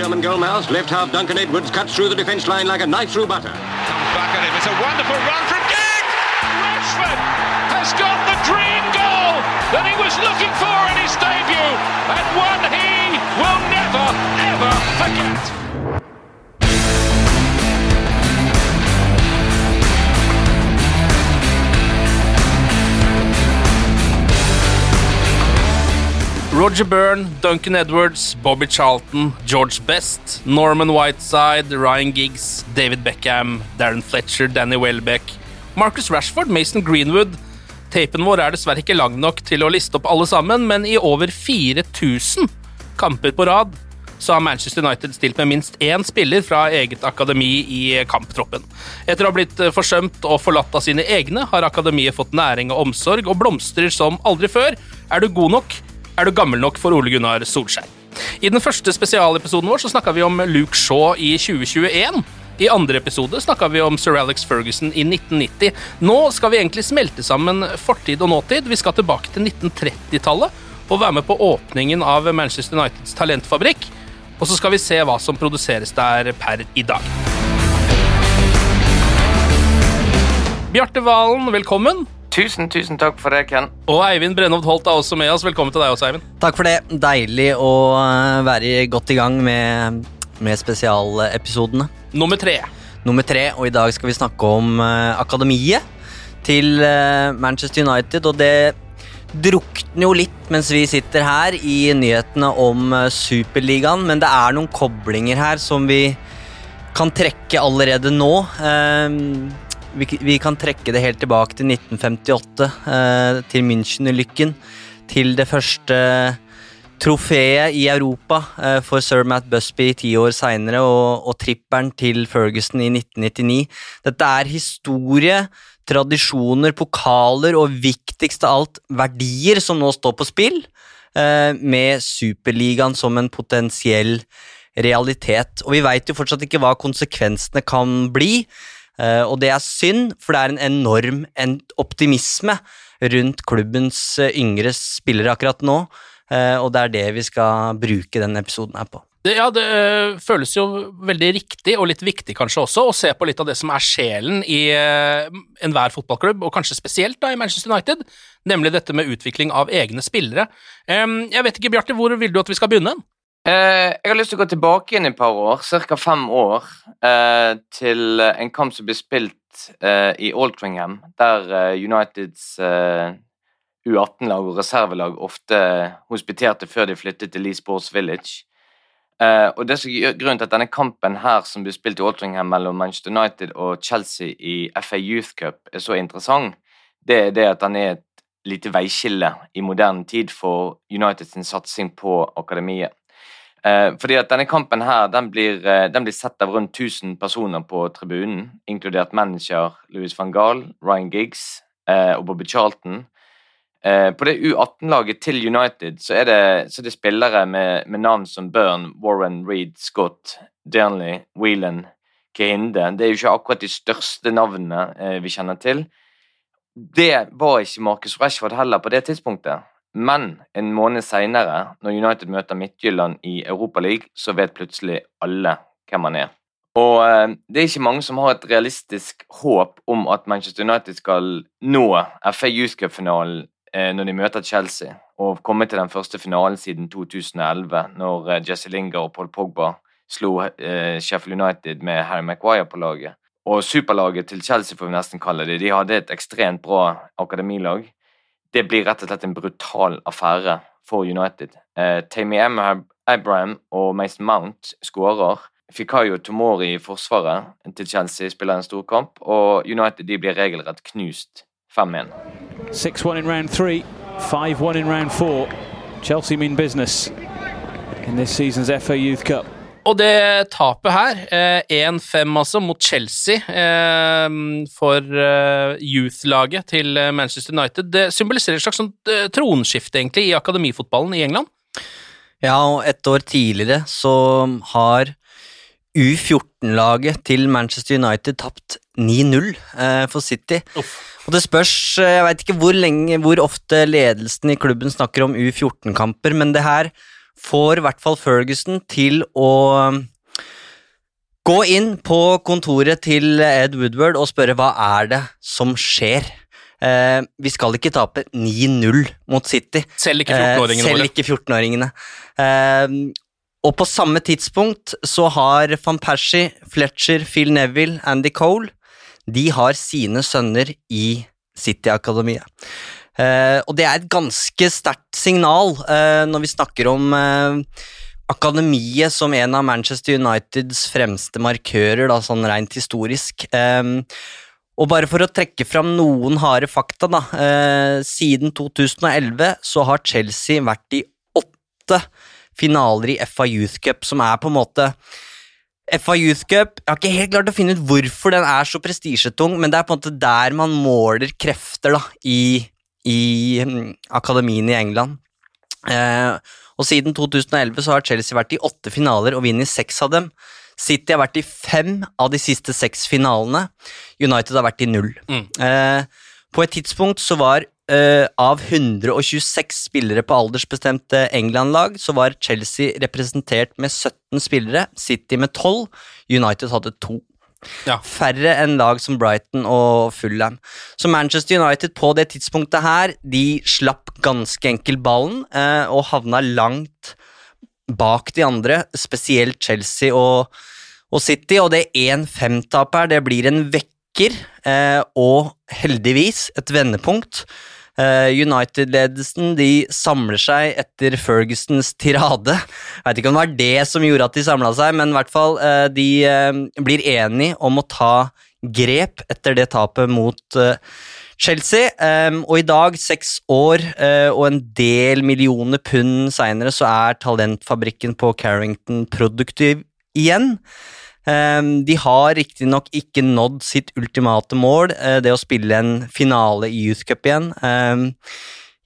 German goalmouth, left half Duncan Edwards cuts through the defence line like a knife through butter. comes back at him. It's a wonderful run from Giggs! Rashford has got the dream goal that he was looking for in his debut, and one he will never, ever forget. Roger Byrne, Duncan Edwards, Bobby Charlton, George Best, Norman Whiteside, Ryan Giggs, David Beckham, Darren Fletcher, Danny Welbeck, Marcus Rashford, Mason Greenwood. Tapen vår er dessverre ikke lang nok til å liste opp alle sammen, men i over 4000 kamper på rad så har Manchester United stilt med minst én spiller fra eget akademi i kamptroppen. Etter å ha blitt forsømt og forlatt av sine egne, har akademiet fått næring og omsorg og blomstrer som aldri før. Er du god nok? Er du gammel nok for Ole Gunnar Solskjær? I den første spesialepisoden vår så snakka vi om Luke Shaw i 2021. I andre episode snakka vi om Sir Alex Ferguson i 1990. Nå skal vi egentlig smelte sammen fortid og nåtid. Vi skal tilbake til 1930-tallet og være med på åpningen av Manchester Uniteds talentfabrikk. Og så skal vi se hva som produseres der per i dag. Bjarte Valen, velkommen. Tusen, tusen takk for det, Ken. Og Eivind Brennhovd Holt er også med oss. Velkommen til deg også, Eivind. Takk for det. Deilig å eh, være godt i gang med, med spesialepisodene. Nummer tre. Nummer tre, og i dag skal vi snakke om uh, akademiet til uh, Manchester United, og det drukner jo litt mens vi sitter her i nyhetene om uh, Superligaen, men det er noen koblinger her som vi kan trekke allerede nå. Eh, vi, vi kan trekke det helt tilbake til 1958, eh, til München-ulykken. Til det første trofeet i Europa eh, for sir Matt Busby ti år seinere, og, og tripperen til Ferguson i 1999. Dette er historie, tradisjoner, pokaler og viktigst av alt verdier som nå står på spill, eh, med Superligaen som en potensiell realitet. Og vi veit jo fortsatt ikke hva konsekvensene kan bli. Eh, og det er synd, for det er en enorm en optimisme rundt klubbens eh, yngre spillere akkurat nå. eh, og det er det vi skal bruke denne episoden her på. Det, ja, det øh, føles jo veldig riktig, og litt viktig kanskje også, å se på litt av det som er sjelen i øh, enhver fotballklubb, og kanskje spesielt da i Manchester United, nemlig dette med utvikling av egne spillere. Um, jeg vet ikke, Bjarte, hvor vil du at vi skal begynne? Eh, jeg har lyst til å gå tilbake igjen et par år, ca. fem år, eh, til en kamp som ble spilt eh, i Altringham, der Uniteds eh, U18-lag og reservelag ofte hospiterte før de flyttet til Lee Sports Village. Og det som gjør Grunnen til at denne kampen her som ble spilt i Altringham mellom Manchester United og Chelsea i FA Youth Cup er så interessant, det er det at den er et lite veiskille i moderne tid for Uniteds satsing på akademiet. Eh, fordi at denne kampen her, den blir, eh, den blir sett av rundt 1000 personer på tribunen, inkludert manager Louis van Gaal, Ryan Giggs eh, og Bobby Charlton. På det U18-laget til United så er det, så det spillere med, med navn som Byrne, Warren, Reed, Scott, Dernley, Whelan, Kehinde. Det er jo ikke akkurat de største navnene vi kjenner til. Det var ikke Marcus Rashford heller på det tidspunktet. Men en måned seinere, når United møter Midtjylland i Europaligaen, så vet plutselig alle hvem han er. Og eh, det er ikke mange som har et realistisk håp om at Manchester United skal nå FA Youth Cup-finalen eh, når de møter Chelsea, og komme til den første finalen siden 2011, når eh, Jesse Linger og Paul Pogba slo Sheffield United med Harry Maguire på laget. Og superlaget til Chelsea, får vi nesten kalle det, de hadde et ekstremt bra akademilag. Det blir rett og slett en brutal affære for United. Eh, Tammy Abraham og Mason Mount skårer. Fikayo Tomori i forsvaret til Chelsea spiller en stor kamp, og United de blir regelrett knust 5-1. 6-1 in round 3, 5-1 in round 4. Chelsea mean business in this season's FA Youth Cup. Og det tapet her, 1-5 altså, mot Chelsea eh, for eh, youth-laget til Manchester United, det symboliserer et slags sånt, eh, tronskifte egentlig i akademifotballen i England? Ja, og et år tidligere så har U14-laget til Manchester United tapt 9-0 eh, for City. Uff. Og det spørs Jeg veit ikke hvor, lenge, hvor ofte ledelsen i klubben snakker om U14-kamper, men det her får i hvert fall Ferguson til å um, gå inn på kontoret til Ed Woodward og spørre hva er det som skjer. Eh, vi skal ikke tape 9-0 mot City. Selv ikke 14-åringene eh, Selv ikke 14-åringene. Eh, og på samme tidspunkt så har van Persie, Fletcher, Phil Neville, Andy Cole De har sine sønner i City-akademiet. Uh, og det er et ganske sterkt signal uh, når vi snakker om uh, akademiet som en av Manchester Uniteds fremste markører, da, sånn rent historisk. Og bare for å trekke fram noen harde fakta, da. siden 2011 så har Chelsea vært i åtte finaler i FA Youth Cup, som er på en måte FA Youth Cup Jeg har ikke helt klart å finne ut hvorfor den er så prestisjetung, men det er på en måte der man måler krefter da, i i akademien akademiene i England. Eh, og siden 2011 så har Chelsea vært i åtte finaler og vunnet seks av dem. City har vært i fem av de siste seks finalene. United har vært i null. Mm. Eh, på et tidspunkt så var eh, av 126 spillere på aldersbestemte England-lag, så var Chelsea representert med 17 spillere, City med 12, United hadde to. Ja. Færre enn lag som Brighton og Fulham. Så Manchester United på det tidspunktet her, de slapp ganske enkelt ballen eh, og havna langt bak de andre, spesielt Chelsea og, og City. Og det 1-5-tapet her, det blir en vekker, eh, og heldigvis et vendepunkt. Uh, United-ledelsen de samler seg etter Fergusons tirade. Jeg vet ikke om det var det som gjorde at de samla seg, men i hvert fall uh, de uh, blir enige om å ta grep etter det tapet mot Chelsea. Og i dag, seks år og en del millioner pund seinere, så er talentfabrikken på Carrington produktiv igjen. Ehm, de har riktignok ikke nådd sitt ultimate mål, eh, det å spille en finale i Youth Cup igjen. Ehm,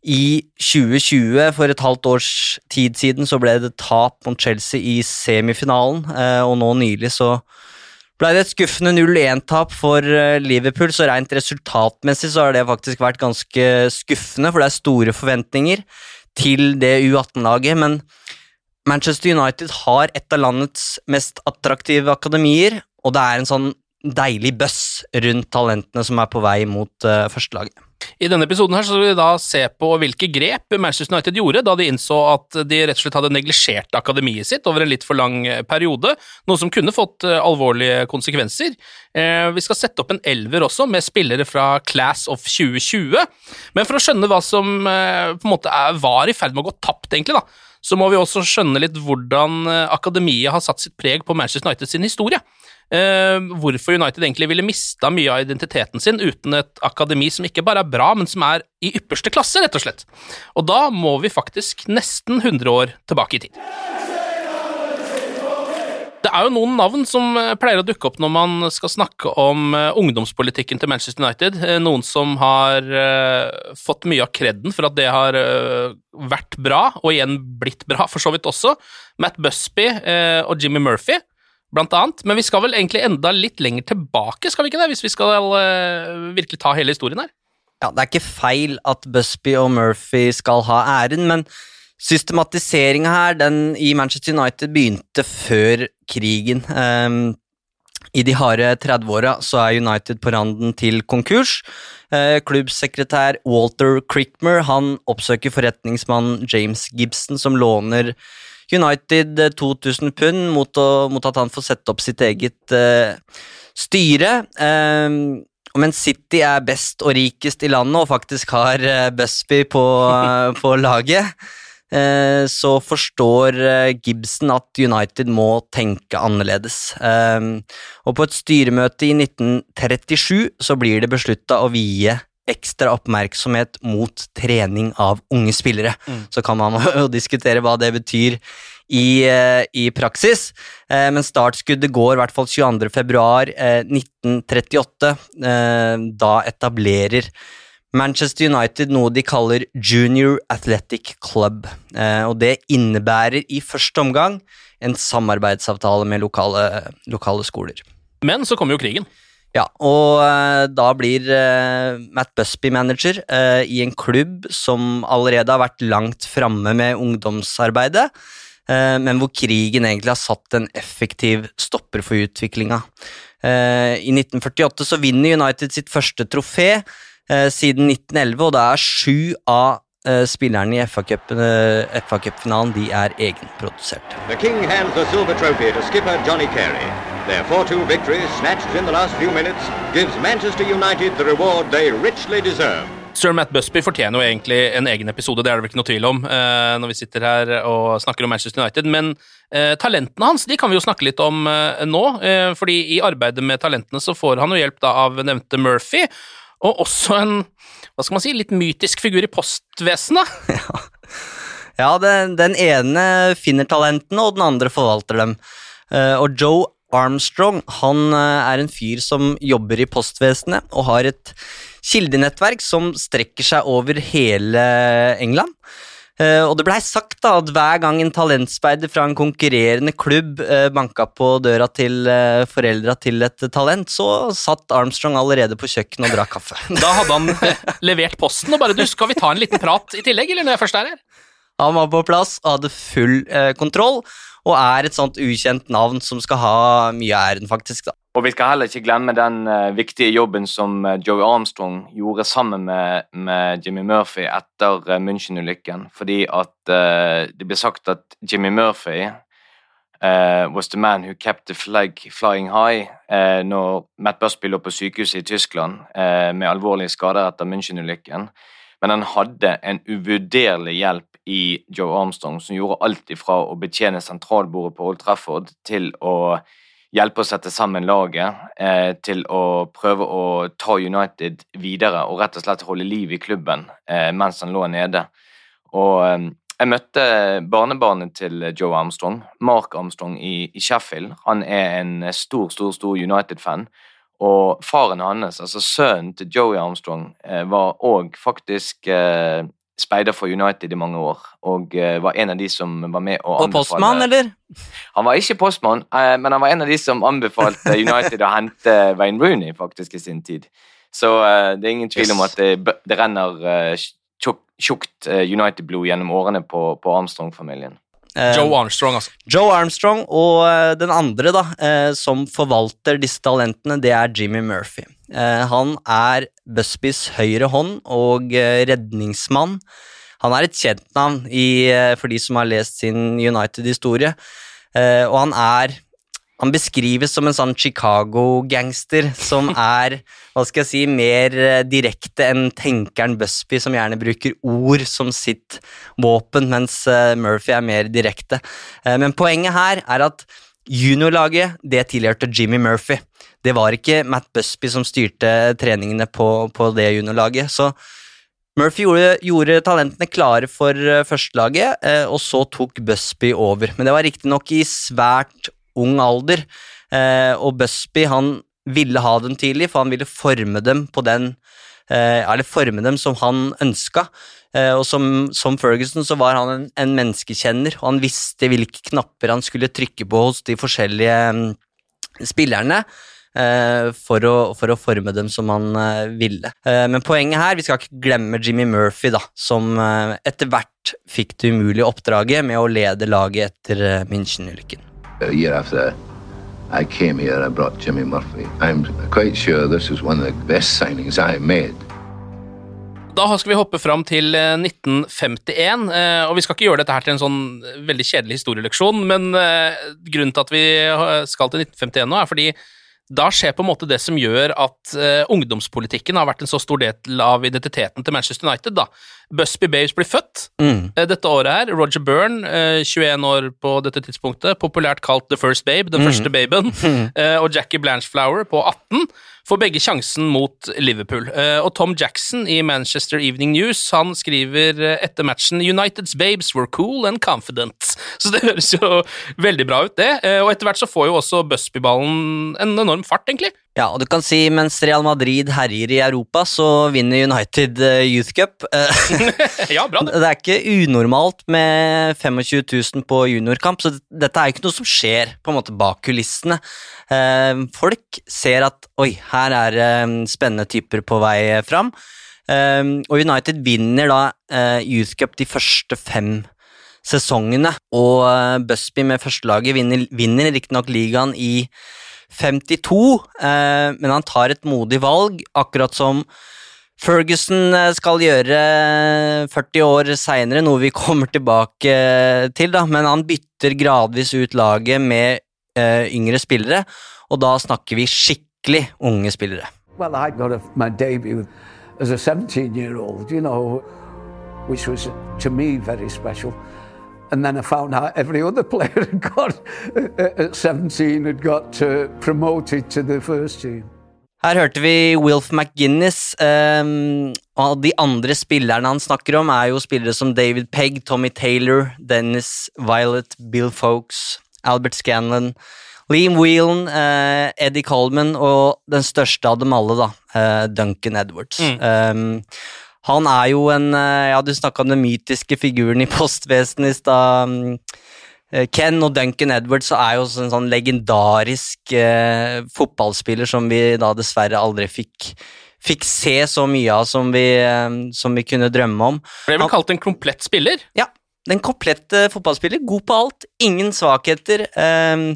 I 2020, for et halvt års tid siden, så ble det tap mot Chelsea i semifinalen, eh, og nå nylig så ble det et skuffende 0-1-tap for eh, Liverpool, så rent resultatmessig så har det faktisk vært ganske skuffende, for det er store forventninger til det U18-laget, men Manchester United har et av landets mest attraktive akademier, og det er en sånn deilig bøss rundt talentene som er på vei mot uh, førstelaget. I denne episoden her så skal vi da se på hvilke grep Manchester United gjorde da de innså at de rett og slett hadde neglisjert akademiet sitt over en litt for lang eh, periode, noe som kunne fått uh, alvorlige konsekvenser. Vi skal sette opp en elver også, med spillere fra Class of 2020. Men for å skjønne hva som på en måte var i ferd med å gå tapt, egentlig, da, så må vi også skjønne litt hvordan eh, akademiet har satt sitt preg på Manchester United sin historie. Uh, hvorfor United egentlig ville mista mye av identiteten sin uten et akademi som ikke bare er bra, men som er i ypperste klasse, rett og slett. Og da må vi faktisk nesten 100 år tilbake i tid. Det er jo noen navn som eh, pleier å dukke opp når man skal snakke om eh, ungdomspolitikken til Manchester United. Eh, noen som har fått mye av kreden for at det har vært bra, og igjen blitt bra, for så vidt også. Matt Busby og Jimmy Murphy, blant annet. Men vi skal vel egentlig enda litt lenger tilbake, skal vi ikke det? Hvis vi skal virkelig ta hele historien her. Ja, det er ikke feil at Busby og Murphy skal ha æren, men Systematiseringa her den i Manchester United begynte før krigen. Um, I de harde 30-åra så er United på randen til konkurs. Uh, klubbsekretær Walter Crickmer han oppsøker forretningsmannen James Gibson, som låner United 2000 pund mot, å, mot at han får sette opp sitt eget uh, styre. Um, mens City er best og rikest i landet og faktisk har uh, Busby på, uh, på laget, så forstår Gibson at United må tenke annerledes. Og på et styremøte i 1937 så blir det beslutta å vie ekstra oppmerksomhet mot trening av unge spillere. Mm. Så kan man jo diskutere hva det betyr i, eh, i praksis, eh, men startskuddet går i hvert fall 22. februar 1938. Eh, da etablerer Manchester United noe de kaller Junior Athletic Club, og det innebærer i første omgang en samarbeidsavtale med lokale, lokale skoler. Men så kommer jo krigen. Ja, og uh, da blir uh, Matt Busby manager i en klubb som allerede har vært langt framme med ungdomsarbeidet, men hvor krigen egentlig har satt en effektiv stopper for utviklinga. I 1948 så vinner United sitt første trofé siden 1911, og da er sju av spillerne i FA-cupfinalen de er egenprodusert. The King hands the silver trophy to skipper Johnny Carey. Their 4-2 victory, snatched in the last few minutes, gives Manchester United the reward they richly deserve. Sir Matt Busby fortjener jo egentlig en egen episode, det er det vel ikke noe tvil om, eh, når vi sitter her og snakker om Manchester United. Men eh, talentene hans de kan vi jo snakke litt om eh, nå. Eh, fordi i arbeidet med talentene så får han jo hjelp da av nevnte Murphy, og også en hva skal man si, litt mytisk figur i postvesenet. Ja, ja den, den ene finner talentene, og den andre forvalter dem. Uh, og Joe Armstrong han eh, er en fyr som jobber i postvesenet og har et kildenettverk som strekker seg over hele England. Uh, og det blei sagt da at hver gang en talentspeider fra en konkurrerende klubb uh, banka på døra til uh, foreldra til et talent, så satt Armstrong allerede på kjøkkenet og drakk kaffe. Da hadde han levert posten og bare du, 'Skal vi ta en liten prat i tillegg', eller når jeg først er her? Han var på plass og hadde full kontroll, og er et sånt ukjent navn som skal ha mye æren, faktisk. da. Og Vi skal heller ikke glemme den uh, viktige jobben som uh, Joey Armstrong gjorde sammen med, med Jimmy Murphy etter uh, München-ulykken. Fordi at det ble sagt at Jimmy Murphy was the man who kept the flag flying high når Matt Busby lå på sykehuset i Tyskland med alvorlige skader etter München-ulykken. Men han hadde en uvurderlig hjelp i Joe Armstrong, som gjorde alt ifra å betjene sentralbordet på Old Trafford til å hjelpe å sette sammen laget, eh, til å prøve å ta United videre og rett og slett holde liv i klubben eh, mens han lå nede. Og eh, jeg møtte barnebarnet til Joe Armstrong, Mark Armstrong, i, i Sheffield. Han er en stor, stor, stor United-fan. Og faren hans, altså sønnen til Joey Armstrong, eh, var òg faktisk eh, speider for United i mange år, og uh, var en av de som var med å anbefale Og postmann, eller? Han var ikke postmann, uh, men han var en av de som anbefalte United å hente Wayne Rooney faktisk i sin tid. Så uh, det er ingen tvil om at det, det renner tjukt United-blod gjennom årene på, på Armstrong-familien. Joe Armstrong, altså. Joe Armstrong, og den andre da, som forvalter disse talentene, det er Jimmy Murphy. Eh, han er Busbys høyre hånd og eh, redningsmann. Han er et kjent navn i, eh, for de som har lest sin United-historie. Og han er Han beskrives som en sånn Chicago-gangster som er hva skal jeg si, mer direkte enn tenkeren Busby, som gjerne bruker ord som sitt våpen, mens Murphy er mer direkte. Men poenget her er at juniorlaget det tilhørte Jimmy Murphy det var ikke Matt Busby som styrte treningene på, på det juniorlaget. Så Murphy gjorde, gjorde, talentene klare for uh, førstelaget, uh, og så tok Busby over. Men det var riktignok i svært ung alder, uh, og Busby han ville ha dem tidlig, for han ville forme dem den forme dem som han ønska. Og som, som, Ferguson så var han en, en, menneskekjenner, og han visste hvilke knapper han skulle trykke på hos de forskjellige um, spillerne. Eh, for å, for å, forme dem som han eh, ville. Eh, men poenget her, vi skal ikke glemme Jimmy Murphy, da, som etter hvert fikk det umulige oppdraget med å lede laget etter München-ulykken. I came here, I brought Jimmy Murphy. I'm quite sure this is one of the best signings I made. Da skal vi hoppe fram til 1951, og vi skal ikke gjøre dette her til en sånn veldig kjedelig historieleksjon, men grunnen til at vi skal til 1951 nå, er fordi da skjer på en måte det som gjør at uh, ungdomspolitikken har vært en så stor del av identiteten til Manchester United. da. Busby Babes blir født mm. uh, dette året her. Roger Byrne, uh, 21 år på dette tidspunktet, populært kalt The First Babe, den mm. første baben, og Jackie Blanchflower på 18 får begge sjansen mot Liverpool. Eh, og Tom Jackson i Manchester Evening News han skriver eh, etter matchen Uniteds babes were cool and confident. Så det høres jo veldig bra ut, det. Eh, og etter hvert så får jo også Busby-ballen en enorm fart, egentlig. Ja, og du kan si mens Real Madrid herjer i Europa, så vinner United Youth Cup. ja, bra det. Det er ikke unormalt med 25 000 på juniorkamp, så dette er jo ikke noe som skjer på en måte bak kulissene. Folk ser at oi, her er spennende typer på vei fram. Og United vinner da Youth Cup de første fem sesongene, og Busby med førstelaget vinner, vinner riktignok ligaen i 52, uh, men han tar et modig valg, akkurat som Ferguson skal gjøre 40 år seinere, noe vi kommer tilbake til, da, men han bytter gradvis ut laget med yngre spillere, og da snakker vi skikkelig unge spillere. Well, I got a, my debut as a 17-year-old, you know, which was to me very special. And then I found out every other player had got at 17 had got uh, promoted to the first team. Her hørte vi Wilf McGuinness, um, og de andre spillerne han snakker om, er jo spillere som David Pegg, Tommy Taylor, Dennis Violet, Bill Folks, Albert Scanlon, Liam Whelan, uh, Eddie Coleman og den største av dem alle, da, uh, Duncan Edwards. Mm. Um, han er jo en eh, Ja, du snakka om den mytiske figuren i postvesenet i stad. Um, Ken og Duncan Edwards er jo en sånn legendarisk eh, fotballspiller som vi da dessverre aldri fikk, fikk se så mye av som vi, eh, som vi kunne drømme om. Ble vel kalt en komplett spiller? Ja, den komplette fotballspiller. God på alt, ingen svakheter. Um,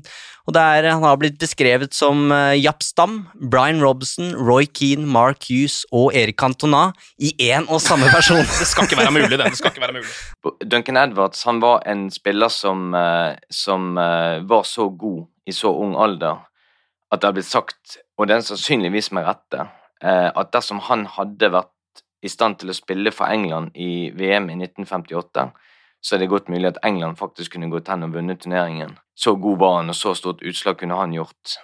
og er, Han har blitt beskrevet som uh, Japp Stam, Brian Robson, Roy Keane, Mark Hughes og Erik Cantona i én og samme person. det skal ikke være mulig, det. det skal ikke være mulig. Duncan Edwards han var en spiller som, uh, som uh, var så god i så ung alder at det har blitt sagt, og det er sannsynligvis med rette, at dersom han hadde vært i stand til å spille for England i VM i 1958 så er det godt mulig at England faktisk kunne gått hen og vunnet turneringen. Så god var han, og så stort utslag kunne han gjort.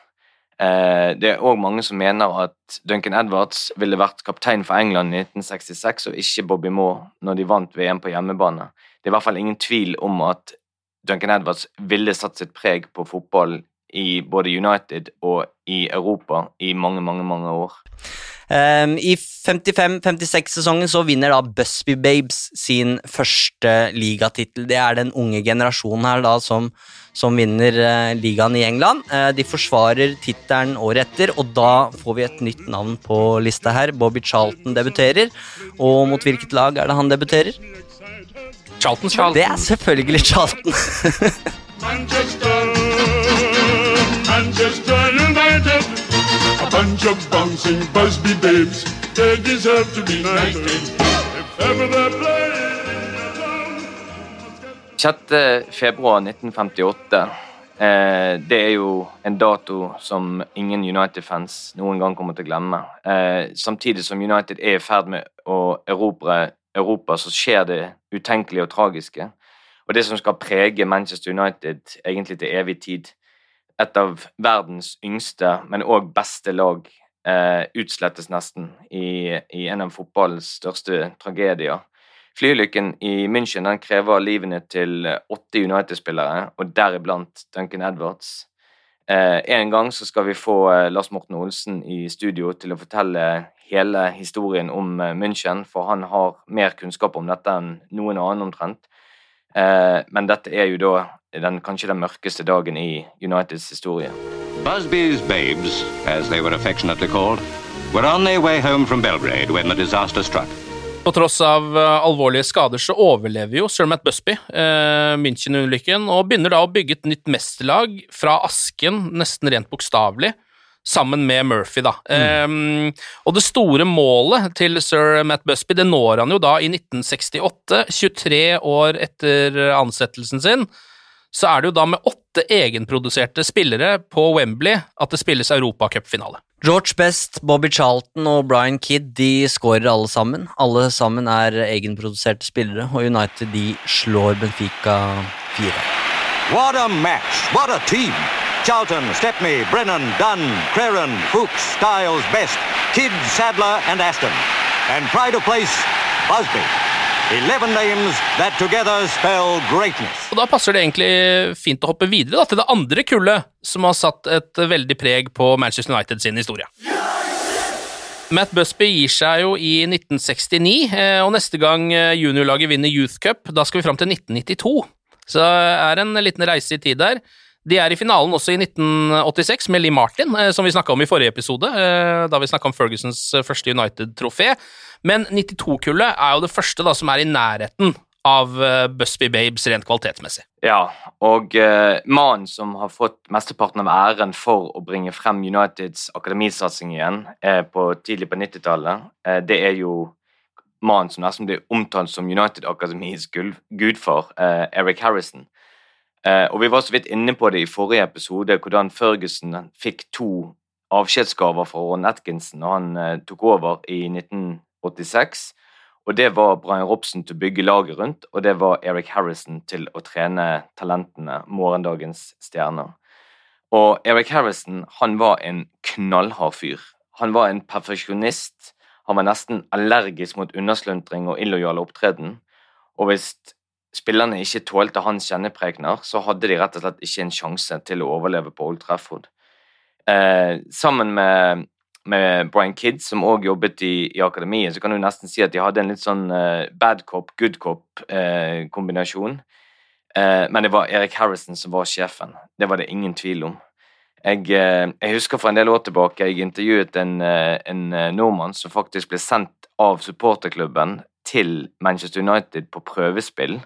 Eh, det er òg mange som mener at Duncan Edwards ville vært kaptein for England i 1966, og ikke Bobby Moore når de vant VM på hjemmebane. Det er i hvert fall ingen tvil om at Duncan Edwards ville satt sitt preg på fotball i både United og i Europa i mange, mange, mange år. Um, I 55-56-sesongen så vinner da Busby Babes sin første ligatittel. Det er den unge generasjonen her da som, som vinner uh, ligaen i England. Uh, de forsvarer tittelen året etter, og da får vi et nytt navn på lista her. Bobby Charlton debuterer, og mot hvilket lag er det han debuterer? Charlton, Charlton. Det er selvfølgelig Charlton. Manchester, Manchester bunch of bouncing Busby babes. They deserve to be knighted. If ever they're playing 6. februar 1958. Eh, det er jo en dato som ingen United-fans noen gang kommer til å glemme. Eh, samtidig som United er i ferd med å erobre Europa, så skjer det utenkelige og tragiske. Og det som skal prege Manchester United egentlig til evig tid, et av verdens yngste, men òg beste lag eh, utslettes nesten i, i, en av fotballens største tragedier. Flyulykken i München den krever livene til åtte United-spillere, og deriblant Duncan Edwards. Eh, en gang så skal vi få eh, Lars Morten Olsen i studio til å fortelle hele historien om eh, München, for han har mer kunnskap om dette enn noen annen omtrent. Eh, men dette er jo da den, kanskje den mørkeste dagen i Uniteds historie. Busby's babes, as they were affectionately called, were on their way home from Belgrade when the disaster struck. På tross av uh, alvorlige skader så overlever jo Sir Matt Busby eh, München-ulykken og begynner da å bygge et nytt mesterlag fra asken, nesten rent bokstavelig. Sammen med Murphy, da. Mm. Um, og det store målet til sir Matt Busby, det når han jo da i 1968, 23 år etter ansettelsen sin. Så er det jo da med åtte egenproduserte spillere på Wembley at det spilles europacupfinale. George Best, Bobby Charlton og Brian Kidd de skårer alle sammen. Alle sammen er egenproduserte spillere, og United de slår Benfica 4. What a match! What a team! Charlton, Stepney, Brennan, Dunn, Creran, Fuchs, Stiles, Best, Kidd, Sadler and Aston. And pride of place, Busby. Eleven names that together spell greatness. Og Da passer det egentlig fint å hoppe videre da, til det andre kullet som har satt et veldig preg på Manchester United sin historie. Matt Busby gir seg jo i 1969, eh, og neste gang eh, juniorlaget vinner Youth Cup, da skal vi fram til 1992. Så det er en liten reise i tid der. De er i finalen også i 1986 med Lee Martin, eh, som vi snakka om i forrige episode, da vi snakka om Fergusons første United-trofé. Men 92-kullet er jo det første da som er i nærheten av Busby Babes rent kvalitetsmessig. Ja, og uh, mannen som har fått mesteparten av æren for å bringe frem Uniteds akademisatsing igjen uh, på, tidlig på 90-tallet, uh, det er jo mannen som nesten blir omtalt som United Akademis gudfar, Eric Harrison. Og Vi var så vidt inne på det i forrige episode, hvordan Ferguson fikk to avskjedsgaver fra Ron Atkinson når han tok over i 1986. Og det var Brian Robson til å bygge laget rundt, og det var Eric Harrison til å trene talentene, morgendagens stjerner. Og Eric Harrison han var en knallhard fyr. Han var en perfeksjonist. Han var nesten allergisk mot undersluntring og illojal opptreden. Og hvis spillerne ikke tålte hans kjenneprekener, så hadde de rett og slett ikke en sjanse til å overleve på Old Trafford. Eh, sammen med med Brian Kidd, som òg jobbet i, i, akademiet, så kan du nesten si at de hadde en litt sånn eh, bad cop, good cop-kombinasjon. Eh, uh, men det var Erik Harrison som var sjefen. Det var det ingen tvil om. Jeg, jeg husker for en del år tilbake jeg intervjuet en, en nordmann som faktisk ble sendt av supporterklubben til Manchester United på prøvespill,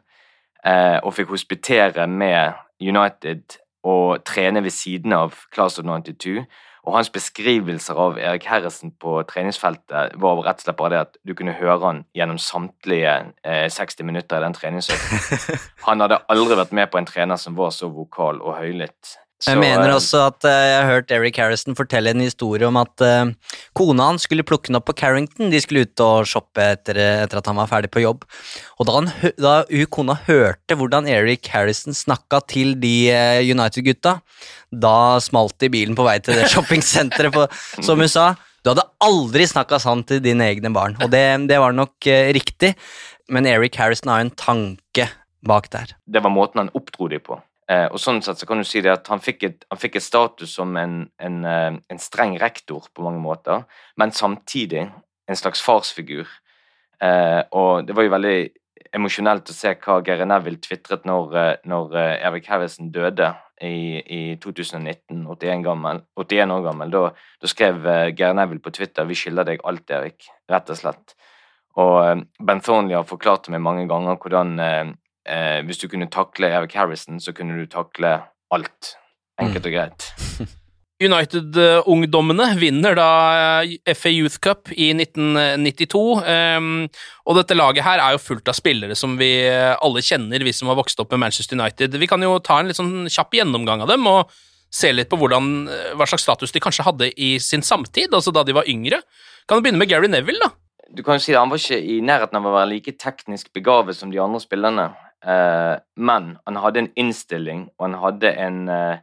og fikk hospitere med United og trene ved siden av Class of 92. Og hans beskrivelser av Erik Harrison på treningsfeltet var rett og slett bare det at du kunne høre han gjennom samtlige eh, 60 minutter i den treningsøkten. Han hadde aldri vært med på en trener som var så vokal og høylytt. Så, jeg mener også at uh, jeg har hørt Eric Harrison fortelle en historie om at uh, kona hans skulle plukke ham opp på Carrington. De skulle ut og shoppe etter, etter, at han var ferdig på jobb. Og da, han, da kona hørte hvordan Eric Harrison snakka til de uh, United-gutta, da smalt det i bilen på vei til det shoppingsenteret, som hun sa. Du hadde aldri snakka sant til dine egne barn, og det, det var nok riktig. Men Eric Harrison har en tanke bak der. Det var måten han oppdro dem på. Eh, og sånn sett så kan du si det at han fikk et, han fikk et status som en, en, eh, en, streng rektor på mange måter, men samtidig en slags farsfigur. Eh, og det var jo veldig emosjonelt å se hva Geir Neville tvitret når, når Erik Harrison døde i, i 2019, 81, gammel, 81, år gammel. Da, da skrev Geir Neville på Twitter 'Vi skylder deg alt, Erik', rett og slett. Og Ben Thornley har forklart meg mange ganger hvordan eh, hvis du kunne takle Eric Harrison, så kunne du takle alt. Enkelt og greit. United-ungdommene vinner da eh, FA Youth Cup i 1992. Um, og dette laget her er jo fullt av spillere som vi alle kjenner, vi som har vokst opp med Manchester United. Vi kan jo ta en litt sånn kjapp gjennomgang av dem og se litt på hvordan, hva slags status de kanskje hadde i sin samtid, altså da de var yngre. Kan du begynne med Gary Neville, da? Du kan jo si at Han var ikke i nærheten av å være like teknisk begavet som de andre spillerne. Eh, men han hadde en innstilling, og han hadde en, eh,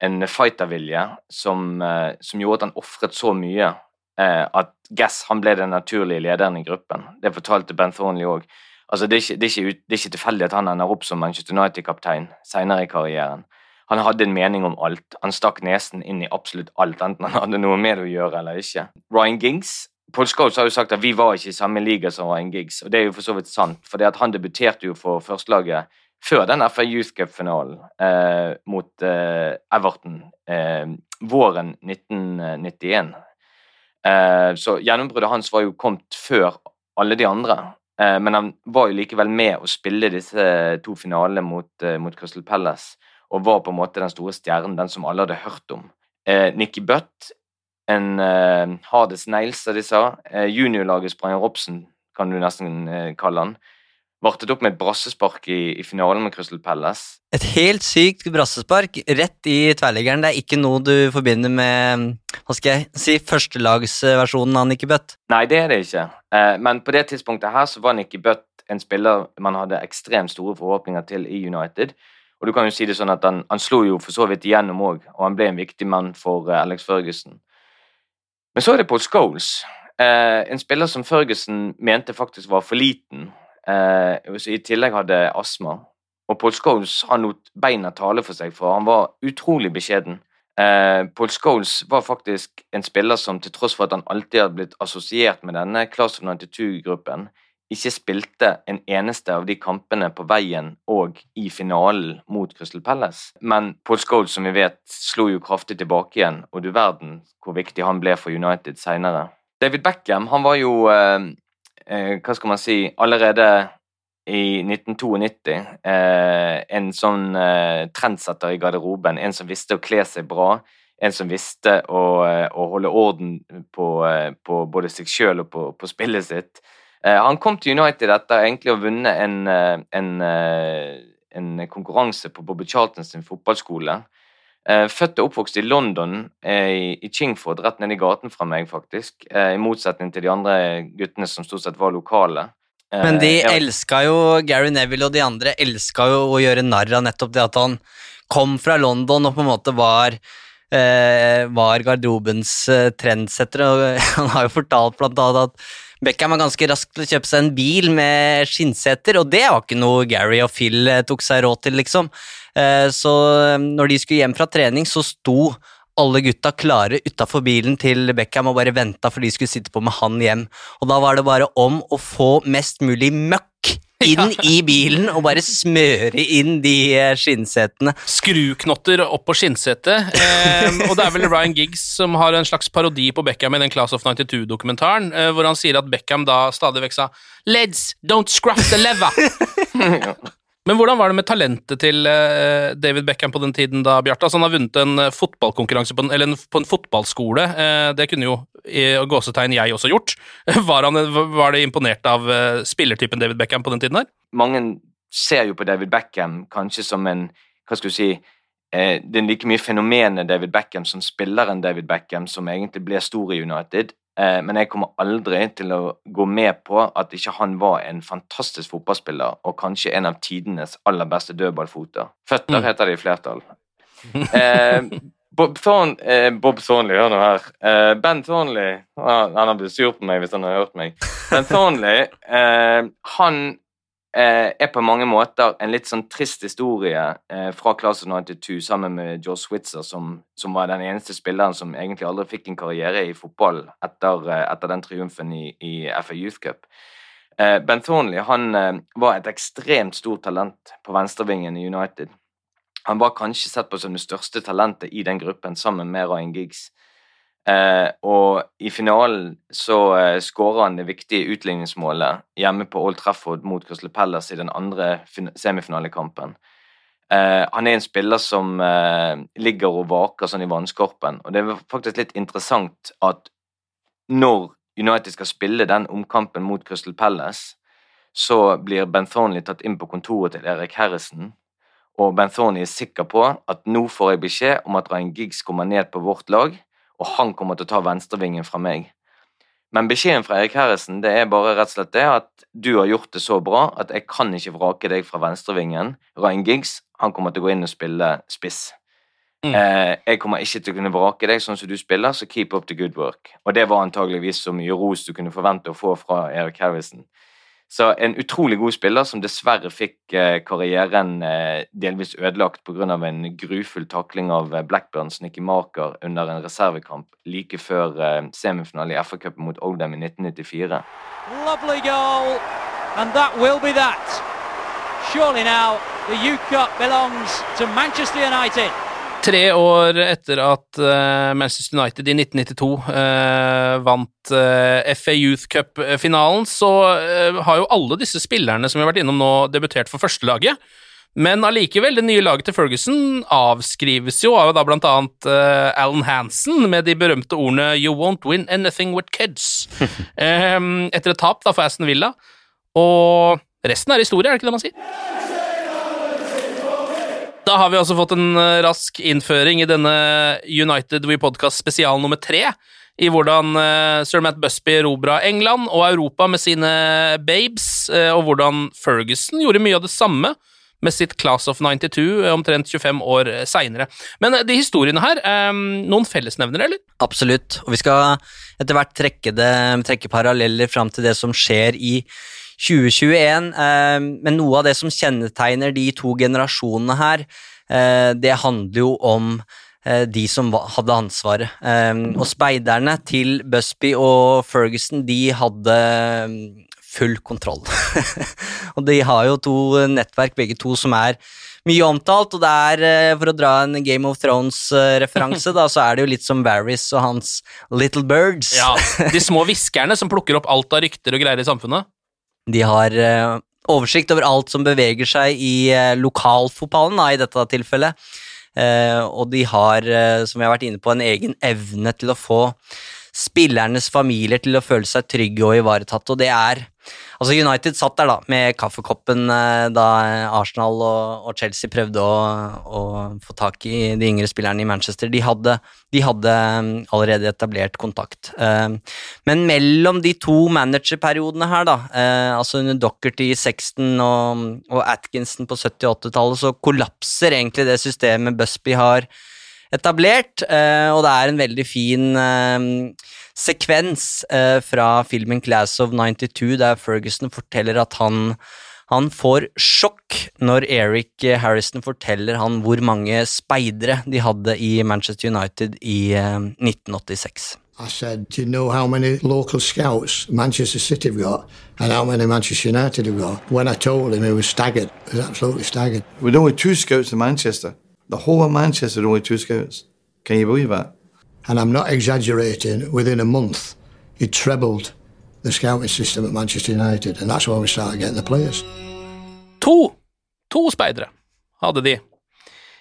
en fightervilje som, eh, som, gjorde at han ofret så mye at Gass han ble den naturlige lederen i gruppen. Det fortalte Ben Thornley òg. Altså, det, er ikke, tilfeldig at han ender opp som Manchester United-kaptein senere i karrieren. Han hadde en mening om alt. Han stakk nesen inn i absolutt alt, enten han hadde noe med det å gjøre eller ikke. Ryan Giggs Paul Scholes har jo sagt at vi var ikke i samme liga som Ryan Giggs, og det er jo for så vidt sant. For han debuterte jo for førstelaget før den FA Youth Cup-finalen eh, mot eh, Everton eh, våren 1991. Eh, så gjennombruddet hans var jo kommet før alle de andre. Eh, men han var jo likevel med å spille disse to finalene mot, eh, mot Crystal Palace, og var på en måte den store stjernen, den som alle hadde hørt om. Nikki Butt en uh, hardest nails, som de sa. Uh, juniorlaget Brian Robson, kan du nesten uh, kalle han. Vartet opp med et brassespark i, i finalen med Crystal Palace. Et helt sykt brassespark rett i tverrliggeren. Det er ikke noe du forbinder med hva skal jeg si, førstelagsversjonen av Nicky Butt? Nei, det er det ikke. men på det tidspunktet her så var Nicky Butt en spiller man hadde ekstremt store forhåpninger til i United. Og du kan jo si det sånn at Han, han slo jo for så vidt igjennom òg, og han ble en viktig mann for uh, Alex Ferguson. Men så er det Paul Scholes, uh, en spiller som Ferguson mente faktisk var for liten. som I tillegg hadde astma. Og Paul Scholes har lot beina tale for seg, for han var utrolig beskjeden. Paul Scholes var faktisk en spiller som til tross for at han alltid hadde blitt assosiert med denne Class of 92-gruppen, ikke spilte en eneste av de kampene på veien og i finalen mot Crystal Palace. Men Paul Scholes, som vi vet, slo jo kraftig tilbake igjen, og du verden hvor viktig han ble for United seinere. David Beckham han var jo eh, eh, Hva skal man si Allerede i 1992 eh, en sånn eh, trendsetter i garderoben. En som visste å kle seg bra. En som visste å, eh, å holde orden på, på både seg sjøl og på, på spillet sitt. Eh, han kom til United etter egentlig å ha vunnet en, eh, en, eh, en, konkurranse på Bobby Charlton sin fotballskole. Født og oppvokst i London, i Chingford, rett nede i gaten fra meg, faktisk. I motsetning til de andre guttene som stort sett var lokale. Men de ja. elska jo Gary Neville og de andre elska jo å gjøre narr av nettopp det at han kom fra London og på en måte var var garderobens trendsetter. Og han har jo fortalt blant annet at Beckham var ganske rask til å kjøpe seg en bil med skinnseter, og det var ikke noe Gary og Phil eh, tok seg råd til, liksom. Eh, så eh, når de skulle hjem fra trening, så sto alle gutta klare utafor bilen til Beckham og bare venta for de skulle sitte på med han hjem. Og da var det bare om å få mest mulig møkk inn i bilen og bare smøre inn de eh, skinnsetene. Skruknotter opp på skinnsetet. Eh, og det er vel Ryan Giggs som har en slags parodi på Beckham i den Class of 92-dokumentaren, eh, hvor han sier at Beckham da stadig vekk sa 'Leds, don't scruff the lever'. Men hvordan var det med talentet til uh, David Beckham på den tiden, da, Bjarte? Altså, han har vunnet en uh, fotballkonkurranse på en, eller en, på en fotballskole. Uh, det kunne jo i gåsetegn jeg også gjort. Var, han, var det imponert av spillertypen David Beckham på den tiden her? Mange ser jo på David Beckham kanskje som en Hva skal du si Det er like mye fenomenet David Beckham som spilleren David Beckham som egentlig ble stor i United, Eh, men jeg kommer aldri til å gå med på at ikke han var en fantastisk fotballspiller, og kanskje en av tidenes aller beste dødballfoter. Føtter mm. heter det i flertall. eh, Bob, Thorn, eh, Bob Thornley, hør nå her. Eh, ben Thornley Han har blitt sur på meg hvis han har hørt meg. Ben Thornley, eh, han eh, er på mange måter en litt sånn trist historie eh, fra Class of 92 sammen med Joe Switzer, som, som, var den eneste spilleren som egentlig aldri fikk en karriere i fotball etter, eh, etter den triumfen i, i FA Youth Cup. Eh, ben Thornley han eh, var et ekstremt stort talent på venstrevingen i United. Han var kanskje sett på som det største talentet i den gruppen, sammen med Ryan Giggs. Eh, og i finalen så eh, skårer han det viktige utligningsmålet hjemme på Old Trafford mot Crystal Palace i den andre semifinalekampen. Eh, han er en spiller som eh, ligger og vaker sånn i vannskorpen, og det er faktisk litt interessant at når United skal spille den omkampen mot Crystal Palace, så blir Ben Thornley tatt inn på kontoret til Erik Harrison, og Ben Thornley er sikker på at nå får jeg beskjed om at Ryan Giggs kommer ned på vårt lag, og han kommer til å ta venstrevingen fra meg. Men beskjeden fra Erik Harrison det er bare rett og slett det at du har gjort det så bra at jeg kan ikke vrake deg fra venstrevingen. Ryan Giggs han kommer til å gå inn og spille spiss. Mm. Eh, jeg kommer ikke til å kunne vrake deg sånn som du spiller, så keep up the good work. Og det var antageligvis så mye ros du kunne forvente å få fra Erik Harrison. Så en utrolig god spiller som dessverre fikk eh, karrieren eh, delvis ødelagt pga. en grufull takling av eh, Blackburns Nicky Marker under en reservekamp like før semifinale i FA-cupen mot Oldham i 1994. Lovely goal, and that will be that. Surely now the youth cup belongs to Manchester United. Tre år etter at uh, Manchester United i 1992 uh, eh, vant uh, eh, FA Youth Cup-finalen, så har jo alle disse spillerne som vi har vært innom nå, debutert for førstelaget. Men allikevel, det nye laget til Ferguson avskrives jo av da blant annet uh, Alan Hansen med de berømte ordene 'You won't win anything with kids'. um, etter et tap da for Aston Villa. Og resten er historie, er det ikke det man sier? Da har vi også fått en uh, rask innføring i denne United We Podcast spesial nummer tre. I hvordan uh, sir Matt Busby erobra England og Europa med sine babes, og hvordan Ferguson gjorde mye av det samme med sitt Class of 92 eh, omtrent 25 år eh, seinere. Men eh, de historiene her, noen fellesnevnere, eller? Absolutt, og vi skal etter hvert trekke, det, trekke paralleller fram til det som skjer i 2021, men noe av det som kjennetegner de to generasjonene her, det handler jo om de som hadde ansvaret. Og speiderne til Busby og Ferguson, de hadde full kontroll. og de har jo to nettverk, begge to, som er mye omtalt, og det er, eh, for å dra en Game of Thrones-referanse, da, så er det jo litt som Varys og hans Little Birds. ja, De små hviskerne som plukker opp alt av rykter og greier i samfunnet. De har uh, oversikt over alt som beveger seg i uh, lokalfotballen, i dette tilfellet. Uh, og de har, som vi har vært inne på, en egen evne til å få spillernes familier til å føle seg trygge og ivaretatt, og det er Altså United satt der da med kaffekoppen eh, da Arsenal og, og Chelsea prøvde å, å, få tak i de yngre spillerne i Manchester. De hadde, de hadde mm, allerede etablert kontakt. Eh, men mellom de to managerperiodene her, da, eh, altså under Dockerty, Sexton og, og Atkinson på 70- og 80-tallet, så kollapser egentlig det systemet Busby har etablert, og det er en veldig fin sekvens eh, fra filmen Class of 92 der Ferguson forteller at han, han får sjokk når Eric Harrison forteller han hvor mange speidere de hadde i Manchester United i eh, 1986. I said, Do you know how many local scouts Manchester City have got and how many Manchester United have got? When I told him, he was staggered. He was absolutely staggered. With only two scouts in Manchester, the whole of Manchester, only two scouts. Can you believe that? and I'm not exaggerating, within a month, he trebled the scouting system at Manchester United, and that's when we started getting the players. To, to speidere hadde de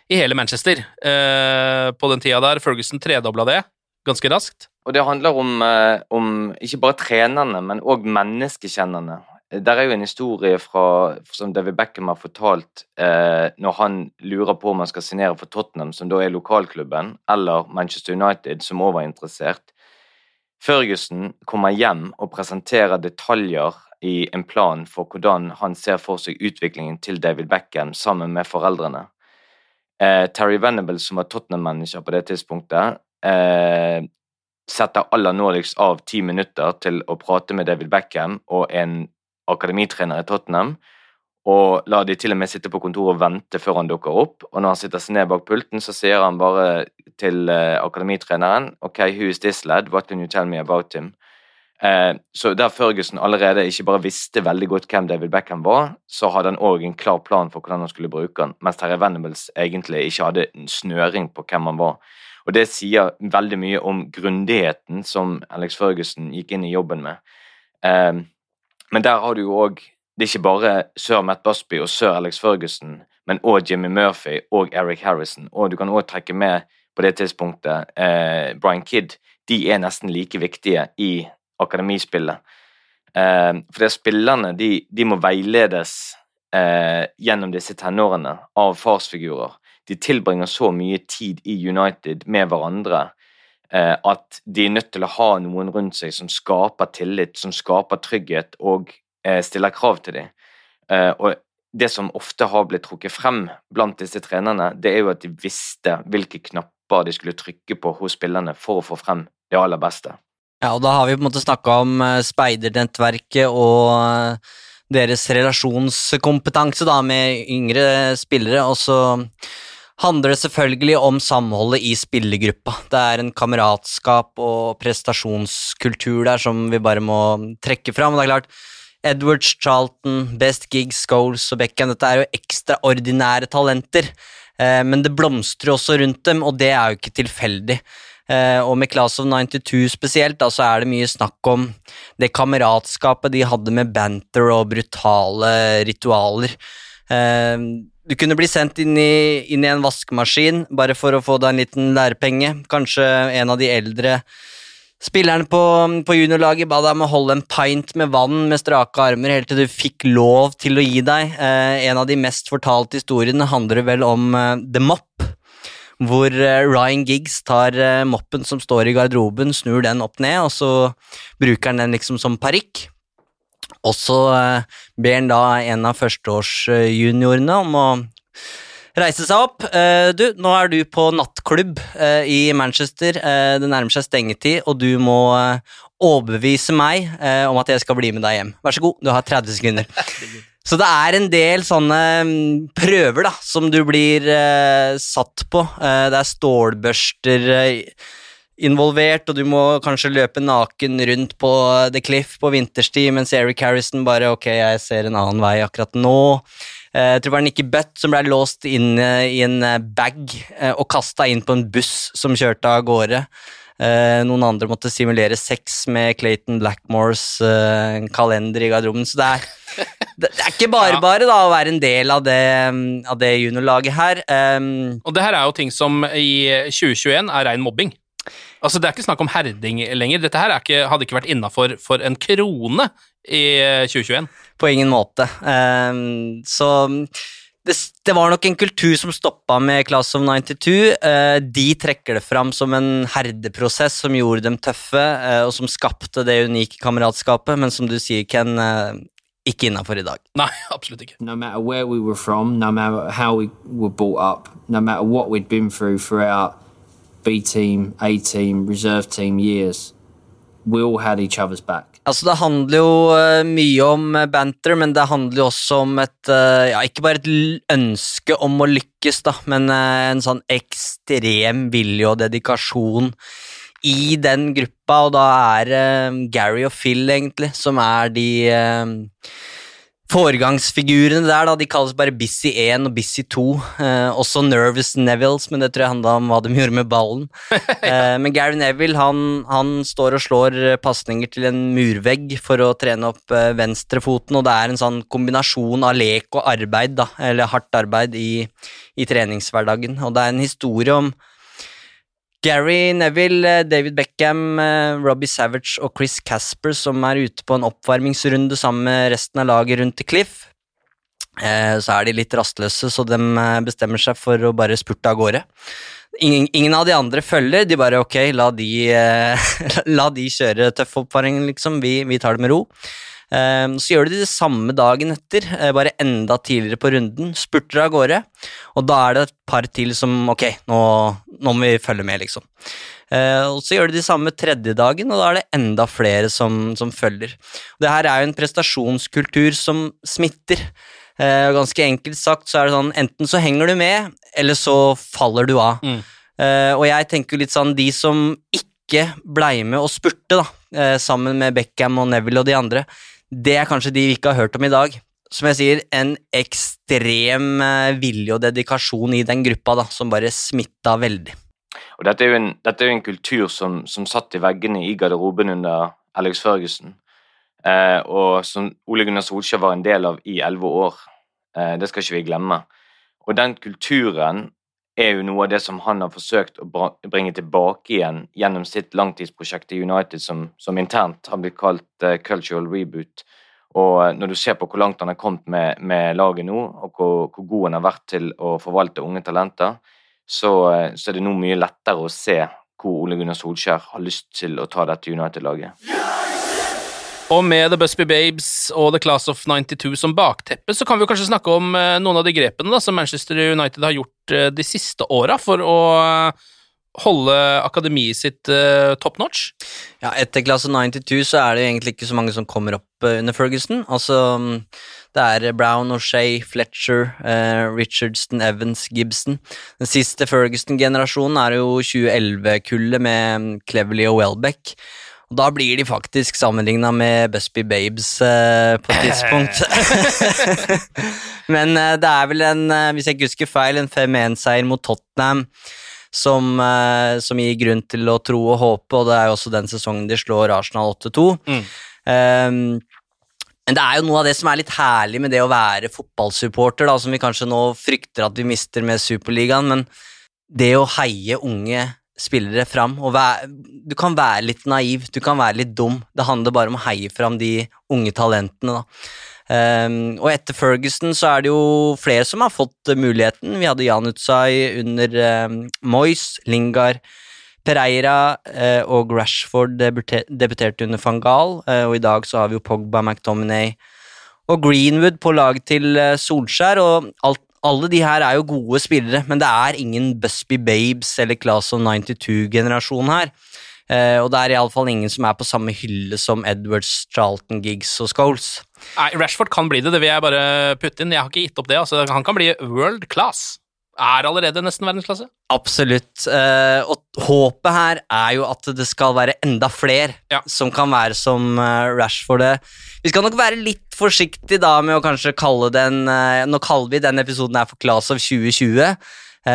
i hele Manchester eh, på den tida der. Ferguson tredobla det ganske raskt. Og det handler om, eh, om ikke bare trenerne, men òg menneskekjennerne. Der er jo en historie fra, som David Beckham har fortalt eh, når han lurer på om han skal signere for Tottenham, som da er lokalklubben, eller Manchester United, som òg var interessert. Ferguson kommer hjem og presenterer detaljer i en plan for hvordan han ser for seg utviklingen til David Beckham sammen med foreldrene. Eh, Terry Venable, som var Tottenham-manager på det tidspunktet, eh, setter aller nådigst av ti minutter til å prate med David Beckham og en akademitrener i Tottenham, og lar de til og med sitte på kontoret og vente før han dukker opp. Og når han sitter seg ned bak pulten, så sier han bare til uh, akademitreneren OK, who is this lad? What can you tell me about him? Uh, så der Ferguson allerede ikke bare visste veldig godt hvem David Beckham var, så hadde han òg en klar plan for hvordan han skulle bruke han, mens Terry Venables egentlig ikke hadde en snøring på hvem han var. Og det sier veldig mye om grundigheten som Alex Ferguson gikk inn i jobben med. Uh, men der har du jo òg Det er ikke bare sir Matt Busby og sir Alex Ferguson, men òg Jimmy Murphy og Eric Harrison. Og du kan òg trekke med på det tidspunktet eh, Brian Kidd. De er nesten like viktige i akademispillet. Eh, for det spillerne de, de må veiledes eh, gjennom disse tenårene av farsfigurer. De tilbringer så mye tid i United med hverandre at de er nødt til å ha noen rundt seg som skaper tillit, som skaper trygghet og Eh, stiller krav til dem. Eh, og det som ofte har blitt trukket frem blant disse trenerne, det er jo at de visste hvilke knapper de skulle trykke på hos spillerne for å få frem det aller beste. Ja, og da har vi på en måte snakka om eh, speidernettverket og deres relasjonskompetanse da med yngre spillere, og så handler det selvfølgelig om samholdet i spillergruppa. Det er en kameratskap og prestasjonskultur der som vi bare må trekke fram. og det er klart, Edwards, Charlton, Best Gigs, Scholes og Beckham. Dette er jo ekstraordinære talenter, eh, men det blomstrer også rundt dem, og det er jo ikke tilfeldig. Eh, og med Class of 92 spesielt, da, så er det mye snakk om det kameratskapet de hadde med banter og brutale ritualer. Eh, du kunne bli sendt inn i, inn i en vaskemaskin bare for å få deg en liten lærepenge. Kanskje en av de eldre spillerne på, på juniorlaget ba deg om å holde en pint med vann med strake armer helt til du fikk lov til å gi deg. Eh, en av de mest fortalte historiene handler vel om eh, The Mop, hvor eh, Ryan Giggs tar eh, moppen som står i garderoben, snur den opp ned, og så bruker han den liksom som parykk. Og så eh, ber han da en av førsteårsjuniorene om å reise seg opp. Eh, du, nå er du på nattklubb eh, i Manchester. Det nærmer seg stengetid, og du må overbevise meg om at jeg skal bli med deg hjem. Vær så god, du har 30 sekunder. Så det er en del sånne mm, prøver da, som du blir satt på. det er stålbørster involvert, og du må kanskje løpe naken rundt på The Cliff på vinterstid, mens Eric Harrison bare ok, jeg ser en annen vei akkurat nå. Eh, jeg tror det var Nikki Butt som ble låst inn eh, i en eh, bag og kasta inn på en buss som kjørte av gårde. Noen andre måtte simulere sex med Clayton Blackmores kalender i garderoben. Så det er, det er ikke bare bare da å være en del av det, av det juniorlaget her. og det her er jo ting som i 2021 er rein mobbing. Altså, Det er ikke snakk om herding lenger. Dette her ikke, hadde ikke vært innafor for en krone i 2021. På ingen måte. Um, så det, det, var nok en kultur som stoppa med Class of 92. Uh, eh, de trekker det fram som en herdeprosess som gjorde dem tøffe, uh, og som skapte det unike kameratskapet, men som du sier, Ken, uh, ikke innafor i dag. Nei, absolutt ikke. No matter where we were from, no matter how we were brought up, no matter what we'd been through throughout B-team, A-team, reserve team years. We all had each other's back. Altså, det handler jo uh, mye om eh, banter, men det handler jo også om et uh, Ja, ikke bare et ønske om å lykkes, da, men en sånn ekstrem vilje og dedikasjon i den gruppa, og da er Gary og Phil, egentlig, som er de Foregangsfigurene der da, de kalles bare Busy 1 og Busy 2. Eh, også Nervous Nevilles, men det tror jeg handla om hva de gjorde med ballen. eh, men Gary Neville han, han, står og slår pasninger til en murvegg for å trene opp eh, venstrefoten, og det er en sånn kombinasjon av lek og arbeid, da, eller hardt arbeid, i, i treningshverdagen. Og det er en historie om Gary Neville, eh, David Beckham, eh, Robbie Savage og Chris Casper som er ute på en oppvarmingsrunde sammen med resten av laget rundt til Cliff. Eh, så er de litt rastløse, så de bestemmer seg for å bare spurte av gårde. Ingen, ingen, av de andre følger, de bare ok, la de, la de kjøre tøff oppvarming, liksom, vi, vi tar det med ro. Så gjør de det samme dagen etter, bare enda tidligere på runden. Spurter av gårde, og da er det et par til som ok, nå, nå må vi følge med, liksom. Uh, og Så gjør de det samme tredje dagen, og da er det enda flere som, som følger. Det her er jo en prestasjonskultur som smitter. Uh, ganske enkelt sagt så er det sånn enten så henger du med, eller så faller du av. Mm. Uh, og jeg tenker litt sånn de som ikke blei med og spurte, da, sammen med Beckham og Neville og de andre, det er kanskje de vi ikke har hørt om i dag. Som jeg sier, en ekstrem eh, vilje og dedikasjon i den gruppa da, som bare smitta veldig. Og Dette er jo en, er jo en kultur som, som, satt i veggene i garderoben under Alex Førgesen, eh, og som Ole Gunnar Solskjær var en del av i elleve år. Eh, det skal ikke vi glemme. Og den kulturen er jo noe av det som han har forsøkt å bringe tilbake igjen gjennom sitt langtidsprosjekt i United, som, som internt har blitt kalt eh, Cultural Reboot. Og uh, når du ser på hvor langt han har kommet med, med laget nå, og hvor, hvor, god han har vært til å forvalte unge talenter, så, uh, så er det nå mye lettere å se hvor Ole Gunnar Solskjær har lyst til å ta dette United-laget. Og med The Busby Babes og The Class of 92 som bakteppe, så kan vi kanskje snakke om eh, noen av de grepene da, som Manchester United har gjort eh, de siste åra for å eh, holde akademiet sitt uh, top notch? Ja, etter klasse 92 så er det egentlig ikke så mange som kommer opp uh, under Ferguson. Altså, det er Brown, O'Shay, Fletcher, uh, Richardson, Evans, Gibson. Den siste Ferguson-generasjonen er jo 2011-kullet med Cleverly og Welbeck. Og da blir de faktisk sammenligna med Busby Babes eh, på et tidspunkt. Men eh, det er vel en, hvis jeg ikke husker feil, en 5-1-seier mot Tottenham som, eh, som, gir grunn til å tro og håpe, og det er jo også den sesongen de slår Arsenal 8-2. Mm. Um, Men det er jo noe av det som er litt herlig med det å være fotballsupporter, da, som vi kanskje nå frykter at vi mister med Superligaen, men det å heie unge spillere fram og være, Du kan være litt naiv, du kan være litt dum. Det handler bare om å heie fram de unge talentene, da. Um, og etter Ferguson så er det jo flere som har fått muligheten. Vi hadde Jan Utsai under um, Moyes, Lingard, Pereira uh, og Rashford debuterte under van Gaal, uh, og i dag så har vi jo Pogba, McDominay og Greenwood på lag til uh, Solskjær, og alt, alle de her er jo gode spillere, men det er ingen Busby Babes eller Class of 92-generasjon her. Og det er iallfall ingen som er på samme hylle som Edwards, Charlton, Giggs og Scholes. Nei, Rashford kan bli det, det vil jeg bare putte inn. Jeg har ikke gitt opp det. Altså, han kan bli world class. Er allerede nesten verdensklasse. Absolutt. Uh, og håpet her er jo at det skal være enda flere ja. som kan være som uh, Rashford. Vi skal nok være litt forsiktige da med å kanskje kalle den Nå kaller vi denne episoden her for Class of 2020,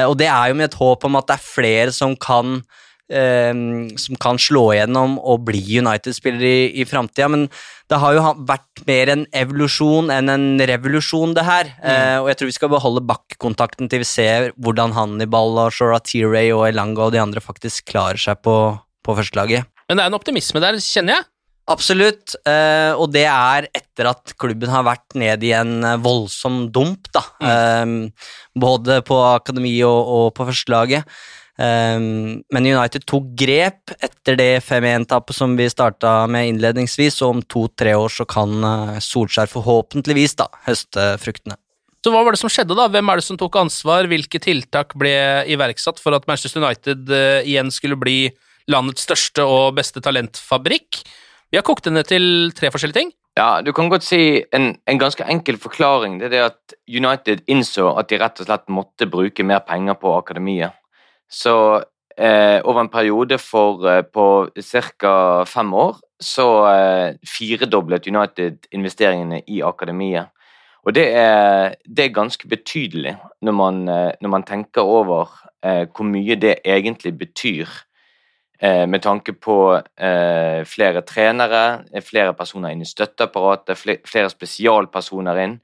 og det er jo med et håp om at det er flere som kan eh, som kan slå igjennom og bli United-spiller i, i framtida. Men det har jo vært mer en evolusjon enn en revolusjon, det her. Mm. Eh, og jeg tror vi skal beholde bakkontakten til vi ser hvordan Hannibal og Shora T-Ray og Elanga og de andre faktisk klarer seg på, på førstelaget. Men det er en optimisme der, kjenner jeg. Absolutt, eh, og det er etter at klubben har vært ned i en eh, voldsom dump, da. Mm. Eh, både på akademi og, og på førstelaget. Um, men United tok grep etter det 5-1-tapet som vi starta med innledningsvis, og om to-tre år så kan uh, Solskjær forhåpentligvis da høste fruktene. Så hva var det som skjedde, da? Hvem er det som tok ansvar? Hvilke tiltak ble iverksatt for at Manchester United uh, igjen skulle bli landets største og beste talentfabrikk? Vi har kokt det ned til tre forskjellige ting. Ja, du kan godt si en, en, ganske enkel forklaring. Det er det at United innså at de rett og slett måtte bruke mer penger på akademiet. Så eh, over en periode for eh, på ca. fem år så eh, firedoblet United investeringene i akademiet. Og det er, det er ganske betydelig når man, eh, når man tenker over eh, hvor mye det egentlig betyr. Eh, med tanke på flere trenere, flere personer inn i støtteapparatet, flere spesialpersoner inn.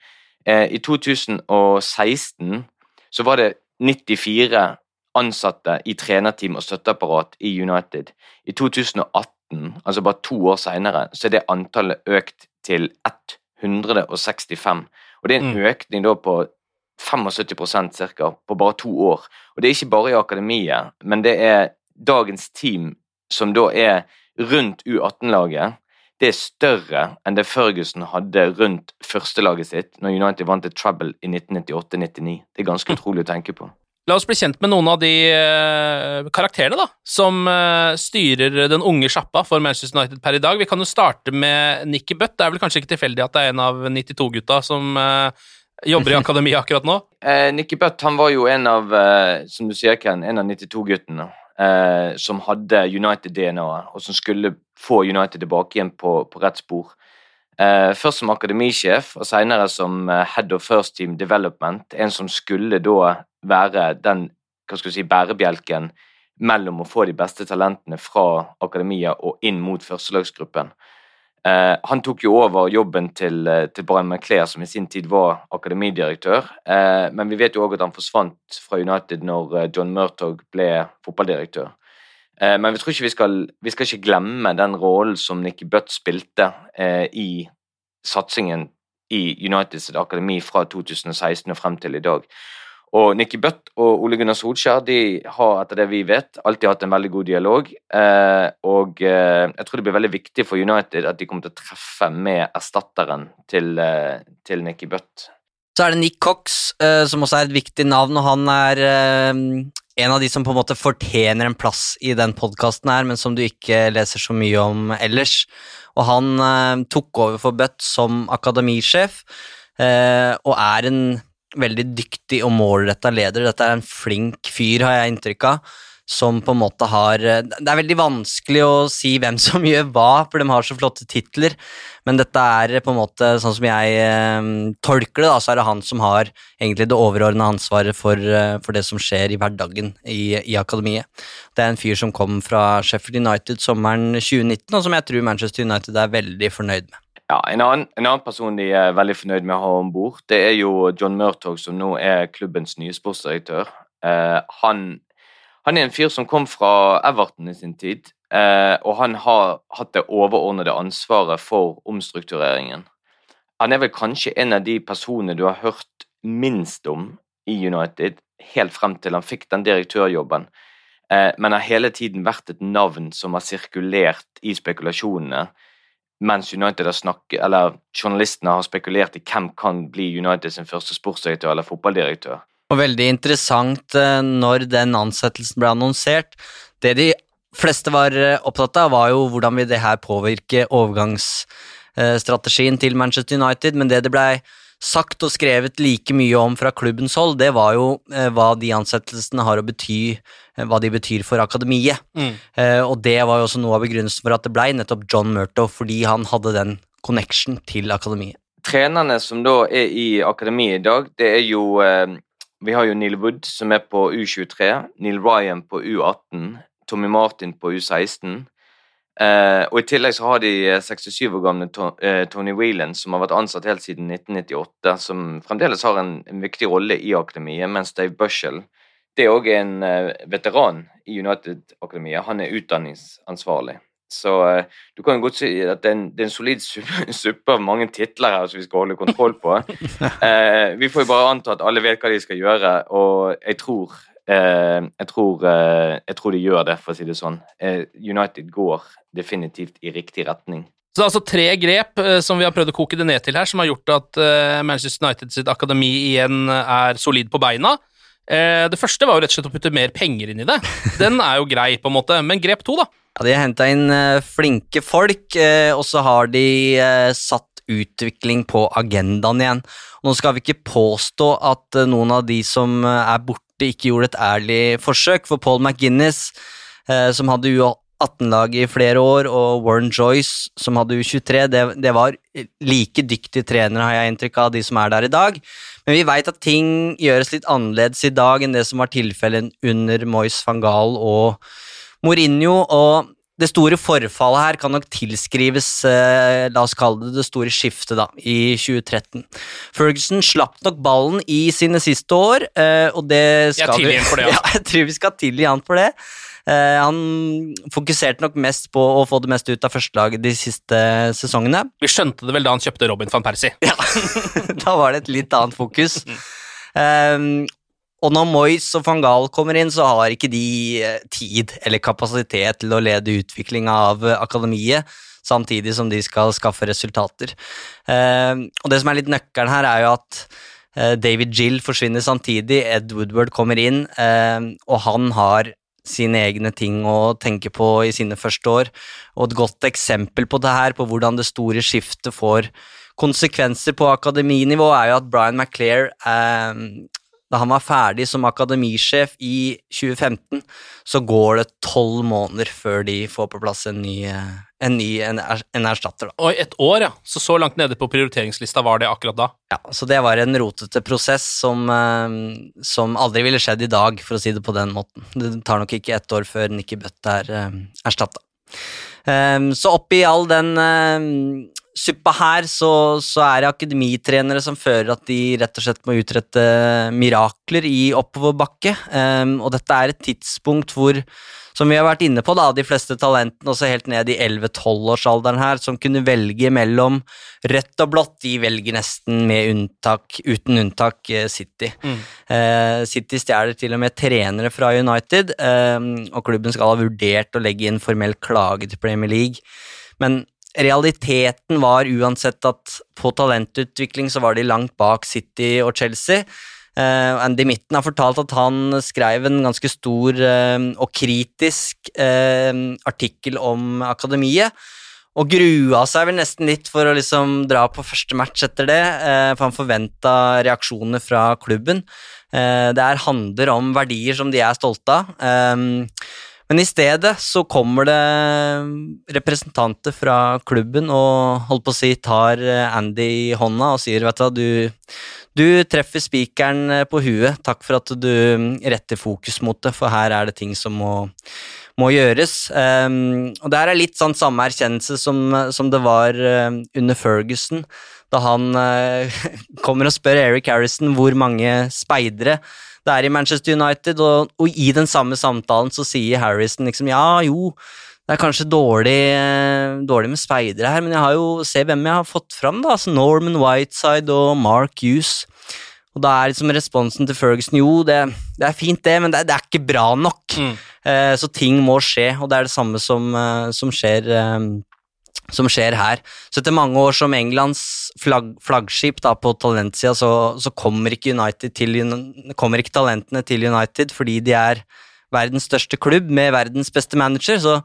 I 2016 så var det 94 ansatte i trenerteam og støtteapparat i United. I 2018, altså bare to år seinere, så er det antallet økt til 165. Og det er en mm. økning da på 75% cirka, på bare to år. Og det er ikke bare i akademiet, men det er dagens team som da er rundt U18-laget. Det er større enn det Ferguson hadde rundt førstelaget sitt når United vant et trouble i 1998-99. Det er ganske utrolig å tenke på. La oss bli kjent med noen av de uh, karakterene da, som uh, styrer den unge sjappa for Manchester United per i dag. Vi kan jo starte med Nikki Butt. Det er vel kanskje ikke tilfeldig at det er en av 92-gutta som uh, jobber i akademiet akkurat nå? Nikki Butt han var jo en av som du sier Ken, en av 92-guttene som hadde United-DNA-et, og som skulle få United tilbake igjen på, på rett spor. Først som akademisjef, og senere som head of first team development. En som skulle da være den hva skal si, bærebjelken mellom å få de beste talentene fra akademia og inn mot førstelagsgruppen. Eh, han tok jo over jobben til, eh, til Brian McClair, som i sin tid var akademidirektør. Eh, men vi vet jo òg at han forsvant fra United når eh, John Murtog ble fotballdirektør. Eh, men vi tror ikke vi skal, vi skal ikke glemme den rollen som Nicky Butt spilte eh, i satsingen i Uniteds akademi fra 2016 og frem til i dag. Og Nikki Butt og Ole Gunnar Solskjær de har etter det vi vet, alltid hatt en veldig god dialog. Eh, og jeg tror det blir veldig viktig for United at de kommer til å treffe med erstatteren til, til Nikki Butt. Så er det Nick Cox, eh, som også er et viktig navn, og han er eh, en av de som på en måte fortjener en plass i den podkasten her, men som du ikke leser så mye om ellers. Og han eh, tok over for Butt som akademisjef, og er en veldig dyktig og målretta leder. Dette er en flink fyr, har jeg inntrykk av, som på en måte har Det er veldig vanskelig å si hvem som gjør hva, for de har så flotte titler, men dette er på en måte, sånn som jeg eh, tolker det, da, så er det han som har egentlig det overordna ansvaret for, eh, for, det som skjer i hverdagen i, i, akademiet. Det er en fyr som kom fra Sheffield United sommeren 2019, og som jeg tror Manchester United er veldig fornøyd med. Ja, en annen, en annen, person de er veldig fornøyd med å ha om bord, det er jo John Murtog, som nå er klubbens nye sportsdirektør. Eh, han, han, er en fyr som kom fra Everton i sin tid, uh, og han har hatt det overordnede ansvaret for omstruktureringen. Han er vel kanskje en av de personene du har hørt minst om i United, helt frem til han fikk den direktørjobben, uh, men har hele tiden vært et navn som har sirkulert i spekulasjonene mens United har snakket, eller journalistene har spekulert i hvem kan bli United sin første sportsdirektør eller fotballdirektør. Og Veldig interessant eh, når den ansettelsen ble annonsert. Det de fleste var eh, opptatt av, var jo hvordan vil det her påvirke overgangsstrategien til Manchester United, men det det blei sagt og skrevet like mye om fra klubbens hold, det var jo eh, hva de ansettelsene har å bety, eh, hva de betyr for akademiet. Mm. Eh, og det var jo også noe av begrunnelsen for at det blei nettopp John Murto, fordi han hadde den connection til akademiet. Trenerne som da er i akademiet i dag, det er jo eh, Vi har jo Neil Wood som er på U23, Neil Ryan på U18, Tommy Martin på U16. Uh, og I tillegg så har de 67 eh, år gamle uh, Tony Whelan, som har vært ansatt helt siden 1998, som fremdeles har en, viktig rolle i akademiet, mens Dave Bushell det er òg en veteran i United-akademiet. Han er utdanningsansvarlig. Så du kan godt si at det er en, det er en solid suppe av mange titler her som vi skal holde kontroll på. vi får jo bare anta at alle vet hva de skal gjøre, og jeg tror Eh, jeg, tror, eh, jeg, tror, de gjør det, for å si det sånn. Eh, United går definitivt i riktig retning. Så det er altså tre grep som vi har prøvd å koke det ned til her, som har gjort at Manchester United sitt akademi igjen er solid på beina. Det første var jo rett og slett å putte mer penger inn i det. Den er jo grei, på en måte. Men grep to, da? Ja, De har henta inn flinke folk, og så har de satt utvikling på agendaen igjen. Nå skal vi ikke påstå at noen av de som er borte ikke gjorde et ærlig forsøk, for Paul McGuinness, eh, som hadde U18-laget i flere år, og Warren Joyce, som hadde U23, det, det, var like dyktige trenere, har jeg inntrykk av, de som er der i dag. Men vi veit at ting gjøres litt annerledes i dag enn det som var tilfellet under Moyes van Gaal og Mourinho, og det store forfallet her kan nok tilskrives eh, la oss kalle det det store skiftet da, i 2013. Ferguson slapp nok ballen i sine siste år, eh, og det skal vi for det, ja. ja. Jeg tror vi skal tilgi han for det. Eh, han fokuserte nok mest på å få det meste ut av førstelaget de siste sesongene. Vi skjønte det vel da han kjøpte Robin van Persie. Ja, da var det et litt annet fokus. Um, og når Moyes og van Gaal kommer inn, så har ikke de eh, tid eller kapasitet til å lede utviklinga av eh, akademiet, samtidig som de skal skaffe resultater. Eh, og det som er litt nøkkelen her, er jo at David Gill forsvinner samtidig, Ed Woodward kommer inn, og han har sine egne ting å tenke på i sine første år. Og et godt eksempel på det her, på hvordan det store skiftet får konsekvenser på akademinivå, er jo at Brian McClair eh, da han var ferdig som akademisjef i 2015, så går det tolv måneder før de får på plass en ny, en, ny, en, en erstatter. Da. Og et år, ja. Så så langt nede på prioriteringslista var det akkurat da? Ja, så det var en rotete prosess som, eh, som aldri ville skjedd i dag, for å si det på den måten. Det tar nok ikke ett år før Nikki Butt er uh, erstatta. Så oppi all den suppa her så, så, er det akademitrenere som fører at de rett og slett må utrette mirakler i oppoverbakke. Um, og dette er et tidspunkt hvor, som vi har vært inne på, da, de fleste talentene også helt ned i 11-12-årsalderen her, som kunne velge mellom rødt og blått, de velger nesten med unntak, uten unntak eh, City. Mm. Uh, City stjeler til og med trenere fra United, um, og klubben skal ha vurdert å legge inn formell klage til Premier League. Men realiteten var uansett at på talentutvikling så var de langt bak City og Chelsea. Uh, Andy Mitten har fortalt at han skrev en ganske stor uh, og kritisk uh, artikkel om akademiet. Og grua seg vel nesten litt for å liksom dra på første match etter det, for han forventa reaksjoner fra klubben. det her handler om verdier som de er stolte av. Men i stedet så kommer det representanter fra klubben og holdt på å si tar Andy i hånda og sier vet du, du, du treffer spikeren på huet, takk for at du retter fokus mot det, for her er det ting som må, må gjøres. Um, og det her er litt sånn samme erkjennelse som, som det var uh, under Ferguson, da han uh, kommer og spør Eric Harrison hvor mange speidere det er i Manchester United, og, og, i den samme samtalen så sier Harrison liksom ja, jo, det er kanskje dårlig, dårlig med speidere her, men jeg har jo Se hvem jeg har fått fram, da. altså Norman Whiteside og Mark Hughes. Og da er liksom responsen til Ferguson jo, det, det er fint, det, men det, det er ikke bra nok. Mm. Eh, så ting må skje, og det er det samme som, eh, som, skjer, eh, som skjer her. Så etter mange år som Englands flagg, flaggskip da, på Talentia, så, så kommer, ikke til, kommer ikke talentene til United fordi de er verdens største klubb med verdens beste manager, så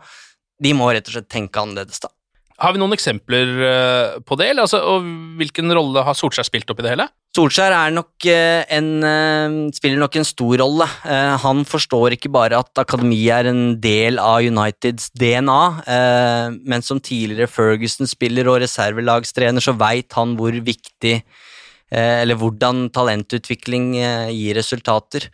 de må rett og slett tenke annerledes, da. Har vi noen eksempler eh, på det, altså, og hvilken rolle har Solskjær spilt opp i det hele? Solskjær nok eh, en, eh, spiller nok en stor rolle. Han forstår ikke bare at akademiet er en del av Uniteds DNA, men som tidligere Ferguson-spiller og reservelagstrener så veit han hvor viktig eller hvordan talentutvikling gir resultater.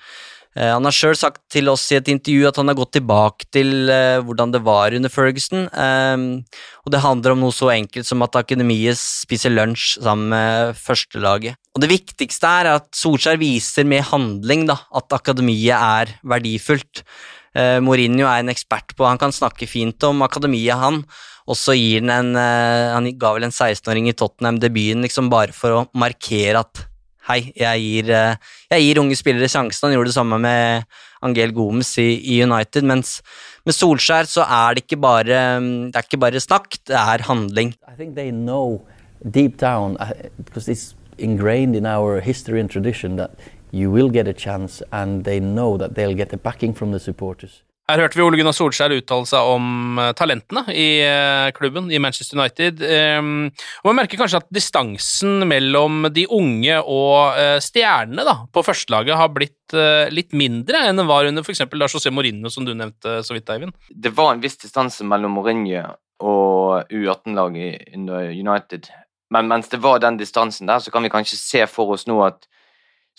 Eh, han har sjøl sagt til oss i et intervju at han har gått tilbake til uh, hvordan det var under Ferguson. Um, og det handler om noe så enkelt som at akademiet spiser lunsj sammen med førstelaget. Og det viktigste er at Solskjær viser med handling da, at akademiet er verdifullt. Uh, Mourinho er en ekspert på Han kan snakke fint om akademiet, han. Og så gir han en Han ga vel en 16-åring i Tottenham debuten liksom bare for å markere at hei, jeg gir, eh, jeg gir, unge spillere sjansen. Han gjorde det samme med Angel Gomes i, i, United, mens med Solskjær så er det ikke bare, mm, det er ikke bare snakk, det er handling. Deep down, uh, because it's ingrained in our history and tradition that you will get a chance and they know that they'll get the backing from the supporters. Her hørte vi Ole Gunnar Solskjær uttale seg om eh, talentene i eh, klubben, i Manchester United. Ehm, og Man merker kanskje at distansen mellom de unge og eh, stjernene da, på førstelaget har blitt litt mindre enn den var under f.eks. José Mourinho, som du nevnte så vidt, Eivind. Det var en viss distanse mellom Mourinho og U18-laget under United. Men mens det var den distansen der, så kan vi kanskje se for oss nå at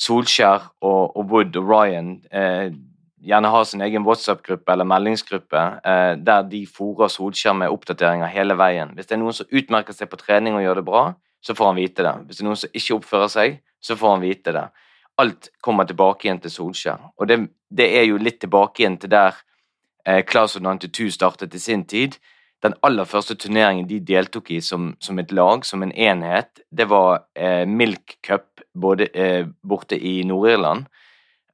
Solskjær og, Wood og Ryan eh, gjerne har sin egen WhatsApp-gruppe eller meldingsgruppe eh, der de fòrer Solskjær med oppdateringer hele veien. Hvis det er noen som utmerker seg på trening og gjør det bra, så får han vite det. Hvis det er noen som ikke oppfører seg, så får han vite det. Alt kommer tilbake igjen til Solskjær. Og det, det er jo litt tilbake igjen til der eh, og of 92 startet i sin tid. Den aller første turneringen de deltok i som, som et lag, som en enhet, det var eh, Milk Cup både, eh, borte i Nord-Irland.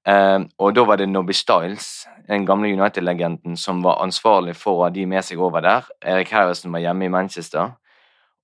Uh, og da var det Nobby Styles, den gamle United-legenden, som var ansvarlig for å ha de med seg over der. Erik Harrison var hjemme i Manchester.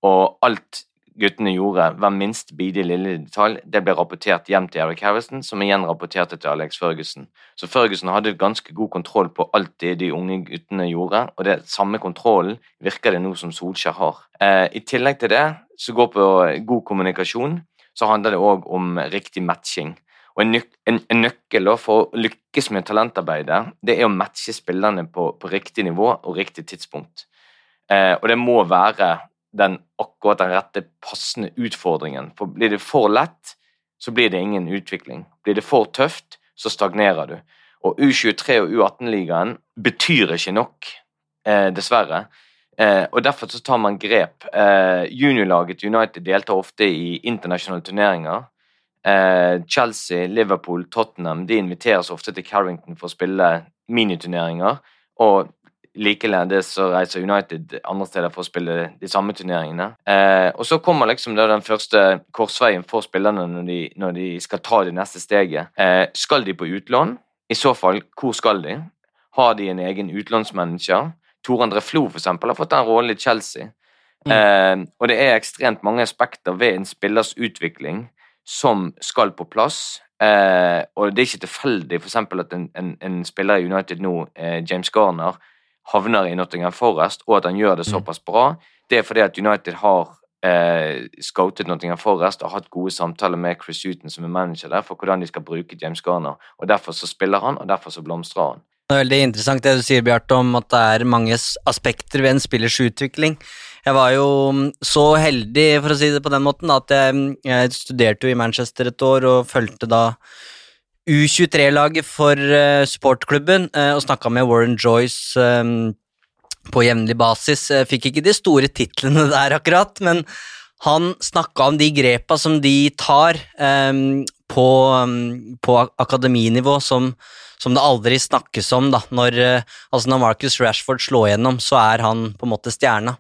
Og alt guttene gjorde, hver minst bidige lille detalj, det ble rapportert hjem til Erik Harrison, som igjen rapporterte til Alex Ferguson. Så Ferguson hadde ganske god kontroll på alt det de unge guttene gjorde, og det samme kontrollen virker det nå som Solskjær har. Eh, I tillegg til det, som går på god kommunikasjon, så handler det òg om riktig matching. Og en, nøk en, en nøkkel for å lykkes med talentarbeidet, det er å matche spillerne på, på riktig nivå og riktig tidspunkt. Eh, og det må være den akkurat den rette, passende utfordringen. For blir det for lett, så blir det ingen utvikling. Blir det for tøft, så stagnerer du. Og U23 og U18-ligaen betyr ikke nok, eh, dessverre. Eh, og Derfor så tar man grep. Eh, juniorlaget til United deltar ofte i internasjonale turneringer. Eh, Chelsea, Liverpool, Tottenham de inviteres ofte til Carrington for å spille miniturneringer. Og likeledes så reiser United andre steder for å spille de samme turneringene. Eh, og så kommer liksom den første korsveien for spillerne når de, når de skal ta det neste steget. Eh, skal de på utlån? I så fall, hvor skal de? Har de en egen utlånsmanager? Tor André Flo for eksempel, har fått en rollen i Chelsea. Mm. Eh, og det er ekstremt mange aspekter ved en spillers utvikling som skal på plass. Eh, og det er ikke tilfeldig f.eks. at en, en, en, spiller i United nå, eh, James Garner, havner i Nottingham Forest, og at han gjør det mm. såpass bra. Det er fordi at United har eh, scoutet Nottingham Forest og hatt gode samtaler med Chris Huton, som er manager der, for hvordan de skal bruke James Garner. Og Derfor så spiller han, og derfor så blomstrer han. Det er veldig interessant det du sier, Bjarte, om at det er mange aspekter ved en spillers utvikling. Jeg var jo mm, så heldig, for å si det på den måten, at jeg, jeg studerte jo i Manchester et år og fulgte da U23-laget for uh, sportklubben uh, og snakka med Warren Joyce um, på jevnlig basis. Jeg fikk ikke de store titlene der, akkurat, men han snakka om de grepa som de tar um, på, um, på, akademinivå som, som, det aldri snakkes om. Da. Når, altså når Marcus Rashford slår gjennom, så er han på en måte stjerna.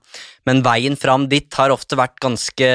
Men veien fram dit har ofte vært ganske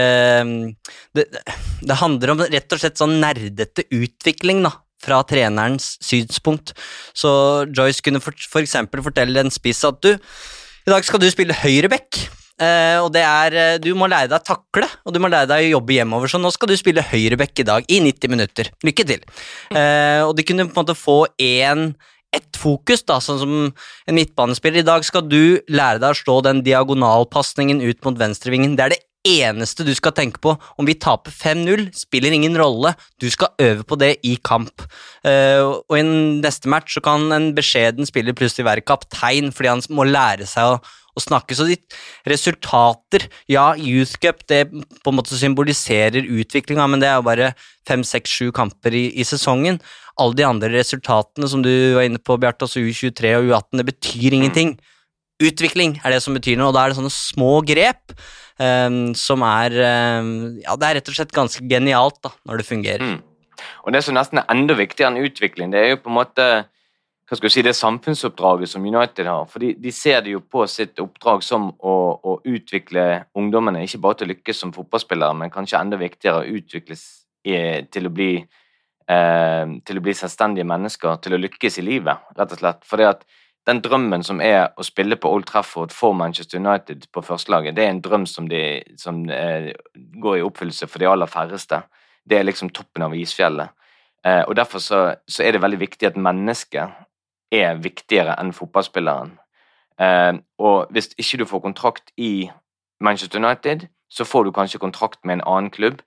det, det handler om rett og slett sånn nerdete utvikling, da fra trenerens synspunkt. Så Joyce kunne for, for eksempel fortelle en spiss at du, i dag skal du spille høyreback. Uh, og det er, uh, Du må lære deg å takle og du må lære deg å jobbe hjemover. Så nå skal du spille høyreback i dag, i 90 minutter. Lykke til. Uh, og de kunne på en måte få en, ett fokus, da, sånn som en midtbanespiller. I dag skal du lære deg å slå den diagonalpasningen ut mot venstrevingen. Det er det eneste du skal tenke på. Om vi taper 5-0, spiller ingen rolle. Du skal øve på det i kamp. Uh, og i neste match så kan en beskjeden spiller plutselig være kaptein fordi han må lære seg å, å snakke. Så de resultater Ja, Youth Cup det på en måte symboliserer utviklinga, men det er jo bare fem, seks, sju kamper i, i, sesongen. Alle de andre resultatene som du var inne på, Bjarte, altså U23 og U18, det betyr ingenting. Utvikling er det som betyr noe, og da er det sånne små grep som er um, Ja, det er rett og slett ganske genialt da, når det fungerer. Mm. Og Det som nesten er enda viktigere enn utvikling, det er jo på en måte hva skal si, det samfunnsoppdraget som United har. For de, ser det jo på sitt oppdrag som å, å, utvikle ungdommene, ikke bare til å lykkes som fotballspillere, men kanskje enda viktigere å utvikles i, til å bli eh, til å bli selvstendige mennesker, til å lykkes i livet, rett og slett. Fordi at den drømmen som er å spille på Old Trafford for Manchester United på førstelaget, det er en drøm som, de, som eh, går i oppfyllelse for de aller færreste. Det er liksom toppen av isfjellet. Eh, og Derfor så, så, er det veldig viktig at mennesket er viktigere enn fotballspilleren. Eh, og hvis ikke du får kontrakt i Manchester United, så får du kanskje kontrakt med en annen klubb.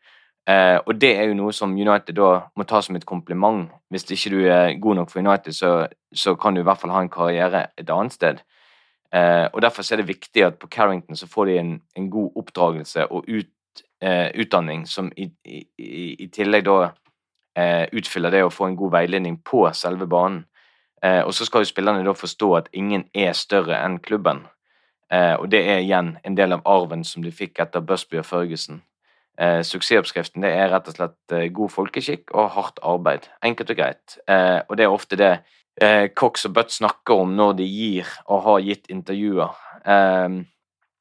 Eh, og det er jo noe som United da må ta som et kompliment. Hvis ikke du er god nok for United, så, så kan du i hvert fall ha en karriere et annet sted. Eh, og Derfor er det viktig at på Carrington så får de en, en god oppdragelse og ut, eh, utdanning som i, i, i, tillegg da utfyller det å få en god veiledning på selve banen. Og så skal jo spillerne da forstå at ingen er større enn klubben. Og det er igjen en del av arven som de fikk etter Busby og Førgesen. Eh, suksessoppskriften det er rett og slett eh, god folkeskikk og hardt arbeid. Enkelt og greit. Eh, og det er ofte det eh, Cox og Butt snakker om når de gir og har gitt intervjuer. Eh,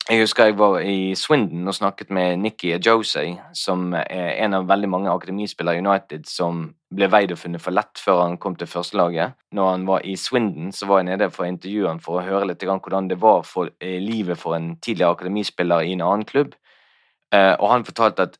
jeg husker jeg var i Swindon og snakket med Nikki Ajose, som er en av veldig mange akademispillere i United som ble veid og funnet for lett før han kom til førstelaget. Når han var i Swindon, så var jeg nede for å for å høre litt hvordan det var for eh, livet for en tidligere akademispiller i en annen klubb. Eh, og han fortalte at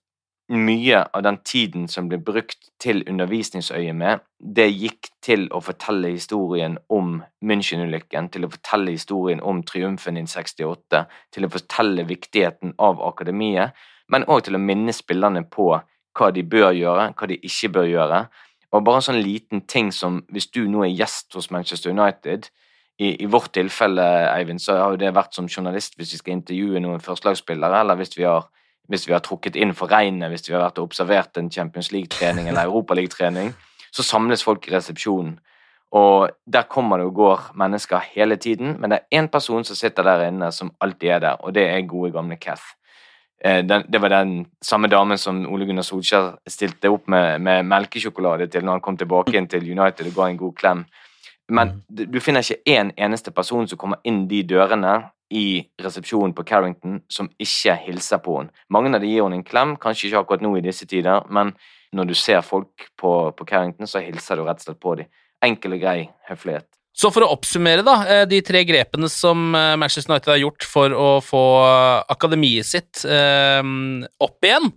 mye av den tiden som ble brukt til undervisningsøyemed, det gikk til å fortelle historien om München-ulykken, til å fortelle historien om triumfen i 68, til å fortelle viktigheten av akademiet, men òg til å minne spillerne på hva de bør gjøre, hva de ikke bør gjøre. Og bare en sånn liten ting som hvis du nå er gjest hos Manchester United i, i vårt tilfelle, Eivind, så har jo det vært som journalist hvis vi skal intervjue noen førstelagsspillere, eller hvis vi har hvis vi har trukket inn for regnet, hvis vi har vært og observert en Champions League-trening eller Europaliga-trening, så samles folk i resepsjonen. Og der kommer det og går mennesker hele tiden, men det er én person som sitter der inne, som alltid er der, og det er gode, gamle Cath. Eh, det var den samme damen som Ole Gunnar Solskjær stilte opp med, med melkesjokolade til når han kom tilbake inn til United og ga en god klem. Men mm. du finner ikke én eneste person som kommer inn de dørene i resepsjonen på Carrington som ikke hilser på henne. Mange av de gir henne en klem, kanskje ikke akkurat nå i disse tider, men når du ser folk på, på Carrington, så hilser du rett og slett på dem. Enkel og grei høflighet. Så for å oppsummere da, eh, de tre grepene som eh, Manchester United har gjort for å få eh, akademiet sitt opp igjen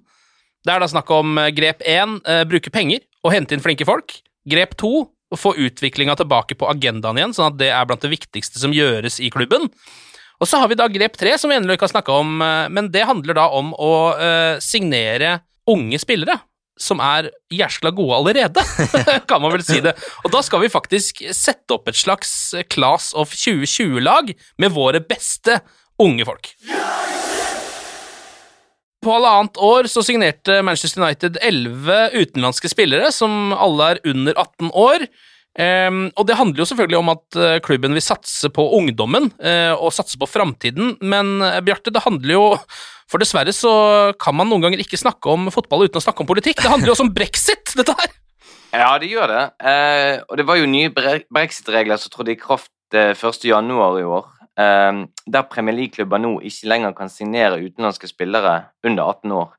Det er da snakk om grep én, bruke penger og hente inn flinke folk. Grep to, få utviklinga tilbake på agendaen igjen, sånn at det er blant det viktigste som gjøres i klubben. Og så har vi da grep tre, som vi ennå ikke har snakka om, eh, men det handler da om å uh, signere unge spillere. Som er jæskla gode allerede, kan man vel si det. Og da skal vi faktisk sette opp et slags Class of 2020-lag med våre beste unge folk. På halvannet år så signerte Manchester United elleve utenlandske spillere, som alle er under 18 år. Um, og det handler jo selvfølgelig om at uh, klubben vil satse på ungdommen uh, og satse på framtiden, men uh, Bjarte, det handler jo For dessverre så kan man noen ganger ikke snakke om fotball uten å snakke om politikk. Det handler jo også om brexit, dette her. Ja, det gjør det. og det var jo nye brexit-regler som trådte i kraft 1.1. i år. Der Premier League-klubber nå ikke lenger kan signere utenlandske spillere under 18 år.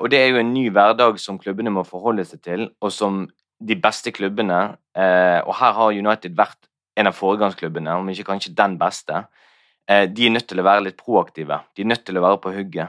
og det er jo en ny hverdag som klubbene må forholde seg til, og som de beste klubbene, eh, og her har United vært en av foregangsklubbene, om ikke kanskje den beste, eh, de er nødt til å være litt proaktive. De er nødt til å være på hugget.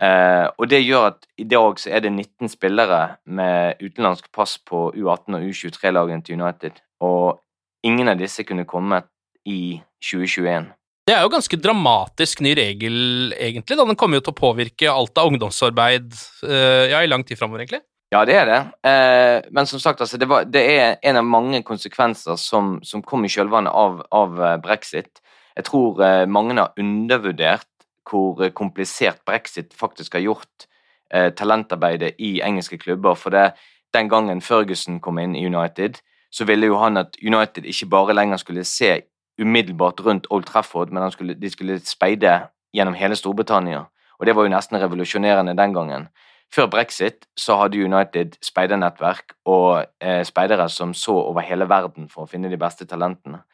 Eh, og det gjør at i dag så er det 19 spillere med utenlandsk pass på U18 og U23-lagene til United, og ingen av disse kunne kommet i 2021. Det er jo ganske dramatisk ny regel, egentlig. da Den kommer jo til å påvirke alt av ungdomsarbeid ja, i lang tid framover, egentlig. Ja, det er det. Eh, men som sagt, altså, det, var, det, er en av mange konsekvenser som, som kom i kjølvannet av, av, eh, brexit. Jeg tror eh, mange har undervurdert hvor komplisert brexit faktisk har gjort eh, talentarbeidet i engelske klubber. For det, den gangen Ferguson kom inn i United, så ville jo han at United ikke bare lenger skulle se umiddelbart rundt Old Trafford, men skulle, de skulle speide gjennom hele Storbritannia. Og det var jo nesten revolusjonerende den gangen. Før brexit så hadde United speidernettverk og eh, speidere som så over hele verden for å finne de beste talentene.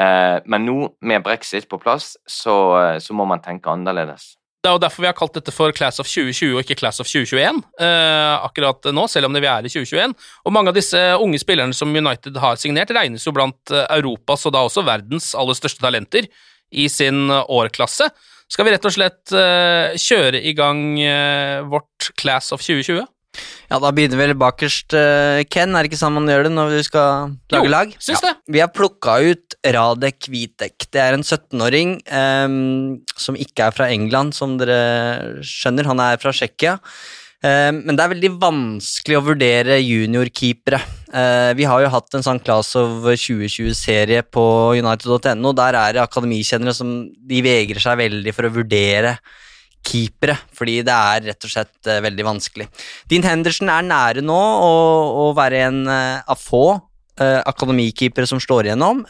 Eh, men nå, med brexit på plass, så, eh, så, må man tenke annerledes. Det er jo derfor vi har kalt dette for Class of 2020 og ikke Class of 2021 eh, akkurat nå, selv om det vi er i 2021. Og mange av disse unge spillerne som United har signert, regnes jo blant eh, Europas og da også verdens aller største talenter i sin årklasse skal vi rett og slett eh, kjøre i gang eh, vårt Class of 2020? Ja, da begynner vi vel bakerst, uh, Ken. Er det ikke sånn man gjør det når vi skal lage jo, lag? Syns ja. det. Vi har plukka ut Radek Vitek. Det er en 17-åring um, som ikke er fra England, som dere skjønner. Han er fra Tsjekkia. Um, men det er veldig vanskelig å vurdere juniorkeepere. Uh, vi har jo hatt en sånn Class of 2020-serie på United.no. Der er det akademikjennere som de vegrer seg veldig for å vurdere keepere, fordi det er rett og slett eh, veldig vanskelig. Dean Henderson er nære nå å, være en av få akademikeepere som slår igjennom.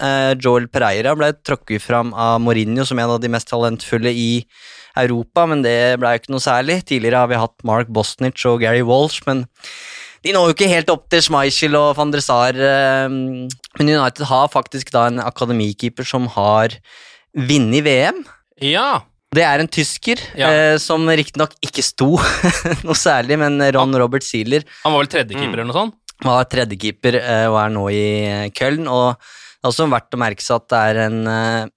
Joel Pereira ble tråkket fram av Mourinho som en av de mest talentfulle i Europa, men det ble jo ikke noe særlig. Tidligere har vi hatt Mark Bosnich og Gary Walsh, men de når jo ikke helt opp til Schmeichel og van der Sar. Eh, men United har faktisk da en akademikeeper som har vunnet VM. Ja. Det er en tysker, ja. eh, som riktignok ikke sto noe særlig, men Ron Robert Sealer Han var vel tredjekeeper mm. eller noe sånt? Han var tredjekeeper eh, og er nå i Köln. og det er også verdt å merke seg at det er en eh,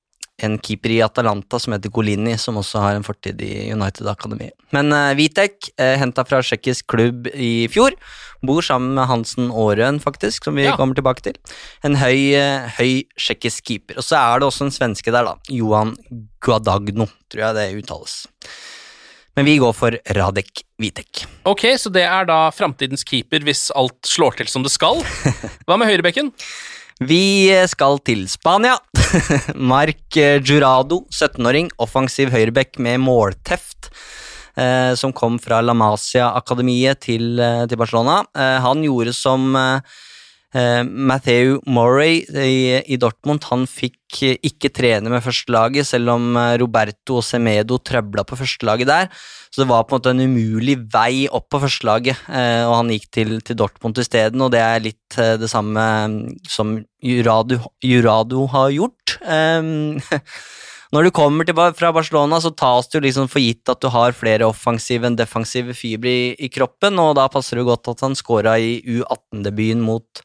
en keeper i Atalanta som heter Golini, som også har en fortid i United Akademi. Men uh, Vitek, uh, eh, henta fra tsjekkisk klubb i fjor, bor sammen med Hansen Aarøen, faktisk, som vi ja. kommer tilbake til. En høy, uh, tsjekkisk keeper. Og så er det også en svenske der, da. Johan Guadagno, tror jeg det uttales. Men vi går for Radek Vitek. Ok, så det er da framtidens keeper hvis alt slår til som det skal. Hva med høyrebekken? Vi skal til Spania. Mark Jurado, 17-åring, offensiv høyrebekk med målteft. Eh, som kom fra La Masia-akademiet til, eh, til, Barcelona. Eh, han gjorde som eh Matheu Morey i, Dortmund. Han fikk ikke trene med førstelaget, selv om Roberto og Semedo trøbla på førstelaget der. Så det var på en måte en umulig vei opp på førstelaget, eh, og han gikk til, til Dortmund isteden, og det er litt eh, det samme mm, som Jurado, Jurado har gjort. Når du kommer til, fra Barcelona, så tas det jo liksom for gitt at du har flere offensive enn defensive fibre i, i, kroppen, og da passer det godt at han scora i U18-debuten mot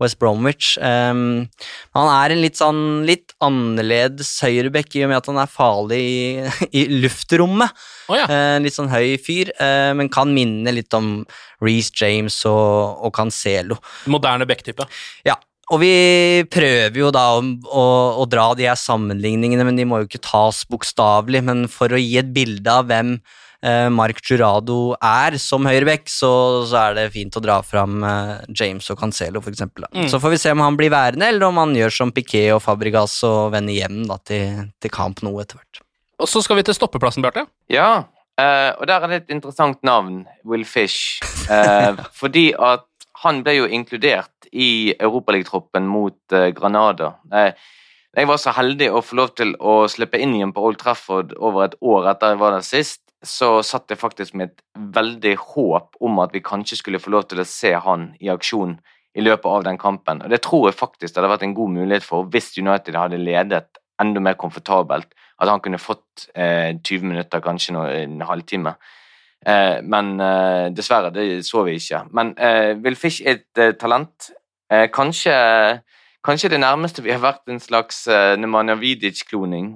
West Bromwich. Um, han er en litt sånn litt annerledes høyreback i og med at han er farlig i, i luftrommet. Oh, ja. uh, litt sånn høy fyr, uh, men kan minne litt om Reece James og, og Cancelo. Moderne back-type. Ja. Og vi prøver jo da å, å, å, dra de her sammenligningene, men de må jo ikke tas bokstavelig. Men for å gi et bilde av hvem Eh, Mark Jurado er som høyreback, så, så, er det fint å dra fram eh, James og Cancelo, f.eks. Mm. Så får vi se om han blir værende, eller om han gjør som Piquet og Fabregas og vender hjem da, til, til kamp nå etter hvert. Og så skal vi til stoppeplassen, Bjarte. Ja, Eh, og der er det et interessant navn, Will Fish. Eh, fordi at han ble jo inkludert i Europaligatroppen mot eh, Granada. Eh, jeg var så heldig å få lov til å slippe inn igjen på Old Trafford over et år etter jeg var der sist. Så satt jeg faktisk med et veldig håp om at vi kanskje skulle få lov til å se han i aksjon i løpet av den kampen. Og Det tror jeg faktisk det hadde vært en god mulighet for hvis United hadde ledet enda mer komfortabelt. At han kunne fått eh, 20 minutter, kanskje en halvtime. Eh, men eh, dessverre, det så vi ikke. Men eh, Will Fish er et talent. Kanskje, kanskje det nærmeste vi har vært en slags Nemanja Vidic-kloning.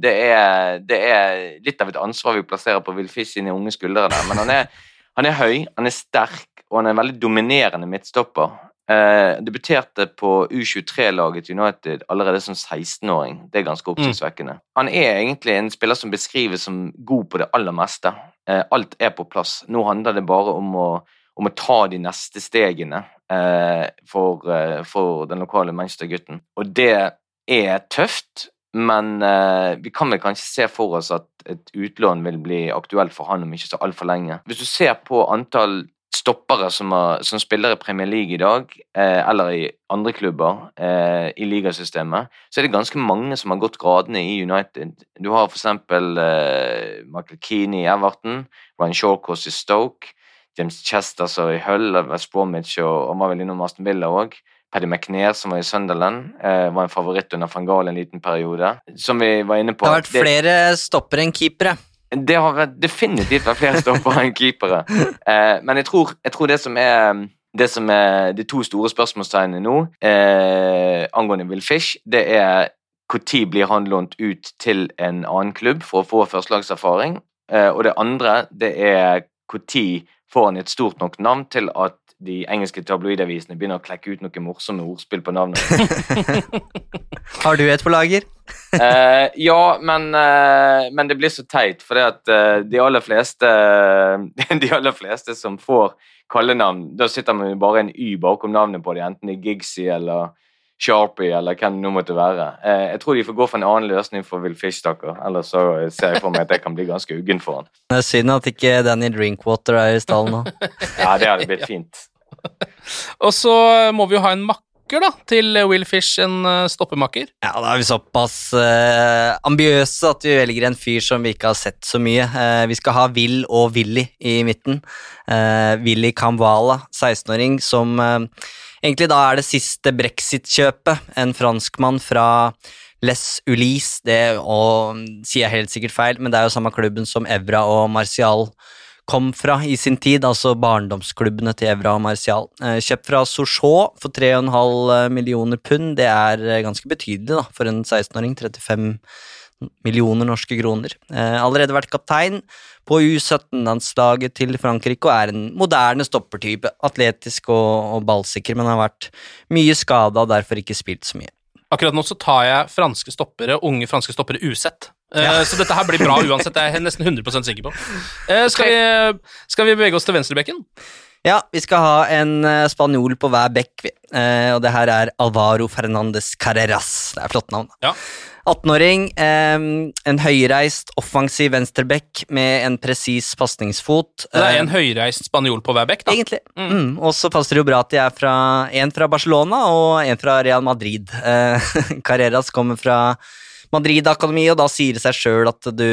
Det, det, er litt av et ansvar vi plasserer på Will Fish sine unge skuldre. Men han er, han er høy, han er sterk, og han er en veldig dominerende midtstopper. Eh, debuterte på U23-laget United allerede som 16-åring. Det er ganske oppsiktsvekkende. Mm. Han er egentlig en spiller som beskrives som god på det aller meste. Eh, alt er på plass. Nå handler det bare om å, om å ta de neste stegene eh, for, eh, for, den lokale Manchester-gutten. Og det er tøft, men eh, vi kan vel kanskje se for oss at et utlån vil bli aktuelt for han om ikke så altfor lenge. Hvis du ser på antall stoppere som, har, som, spiller i Premier League i dag, eh, eller i andre klubber eh, i ligasystemet, så er det ganske mange som har gått gradene i United. Du har f.eks. Eh, Michael Keane i Everton, Ryan Shawcross i Stoke, James Chester i Hull, West Bromwich og han var vel innom Aston Villa òg. Paddy McNair, som var i Sunderland, eh, var en favoritt under van Gahl en liten periode. Som vi var inne på Det har vært flere stoppere enn keepere. Det har definitivt vært flere stoppere enn keepere. Eh, men jeg tror, jeg tror, det som er det som er de to store spørsmålstegnene nå eh, angående Will Fish, det er når blir han lånt ut til en annen klubb for å få førstelagserfaring? Eh, og det andre det er når får han et stort nok navn til at de engelske tabloidavisene begynner å klekke ut noen morsomme ordspill på navnet. Har du et på lager? uh, ja, men, uh, men, det blir så teit, for uh, de, aller fleste, de aller fleste som får kallenavn, da sitter man jo bare en Y bakom navnet på dem, enten det er Gigsy eller Sharpie eller hvem det nå måtte være. jeg tror de får gå for en annen løsning for Will Fish, stakkar. Ellers så ser jeg for meg at jeg kan bli ganske uggen for han. Det er synd at ikke Danny Drinkwater er i stallen nå. ja, det hadde blitt fint. Og så må vi jo ha en makker da, til Will Fish, en uh, stoppemakker. Ja, da er vi såpass eh, ambiøse at vi velger en fyr som vi ikke har sett så mye. Eh, vi skal ha Will og Willy i midten. Eh, Willy Kamwala, 16-åring, som egentlig da er det siste brexit-kjøpet. En franskmann fra Les Ulis, det og, sier jeg helt sikkert feil, men det er jo samme klubben som Evra og Martial kom fra i sin tid, altså barndomsklubbene til Evra og Martial. Eh, kjøpt fra Sochaux for 3,5 eh, millioner pund, det er eh, ganske betydelig da, for en 16-åring. 35 millioner norske kroner. Allerede vært kaptein på U17-landslaget til Frankrike og er en moderne stoppertype. Atletisk og, og ballsikker, men har vært mye skada og derfor ikke spilt så mye. Akkurat nå så tar jeg franske stoppere, unge franske stoppere usett. Eh, ja. Så dette her blir bra uansett, det er jeg nesten 100% sikker på. Eh, skal vi, skal vi bevege oss til venstrebekken? Ja, vi skal ha en eh, spanjol på hver bekk, og det her er Alvaro Fernandes Carreras. Det er flott navn. Ja. 18-åring, en høyreist, offensiv venstreback med en presis pasningsfot. Det er en høyreist spanjol på hver bekk, da? Egentlig. Mm. Mm. Og så passer det jo bra at de er fra en fra Barcelona og en fra Real Madrid. Carreras kommer fra Madrid-akademiet, og da sier det seg sjøl at du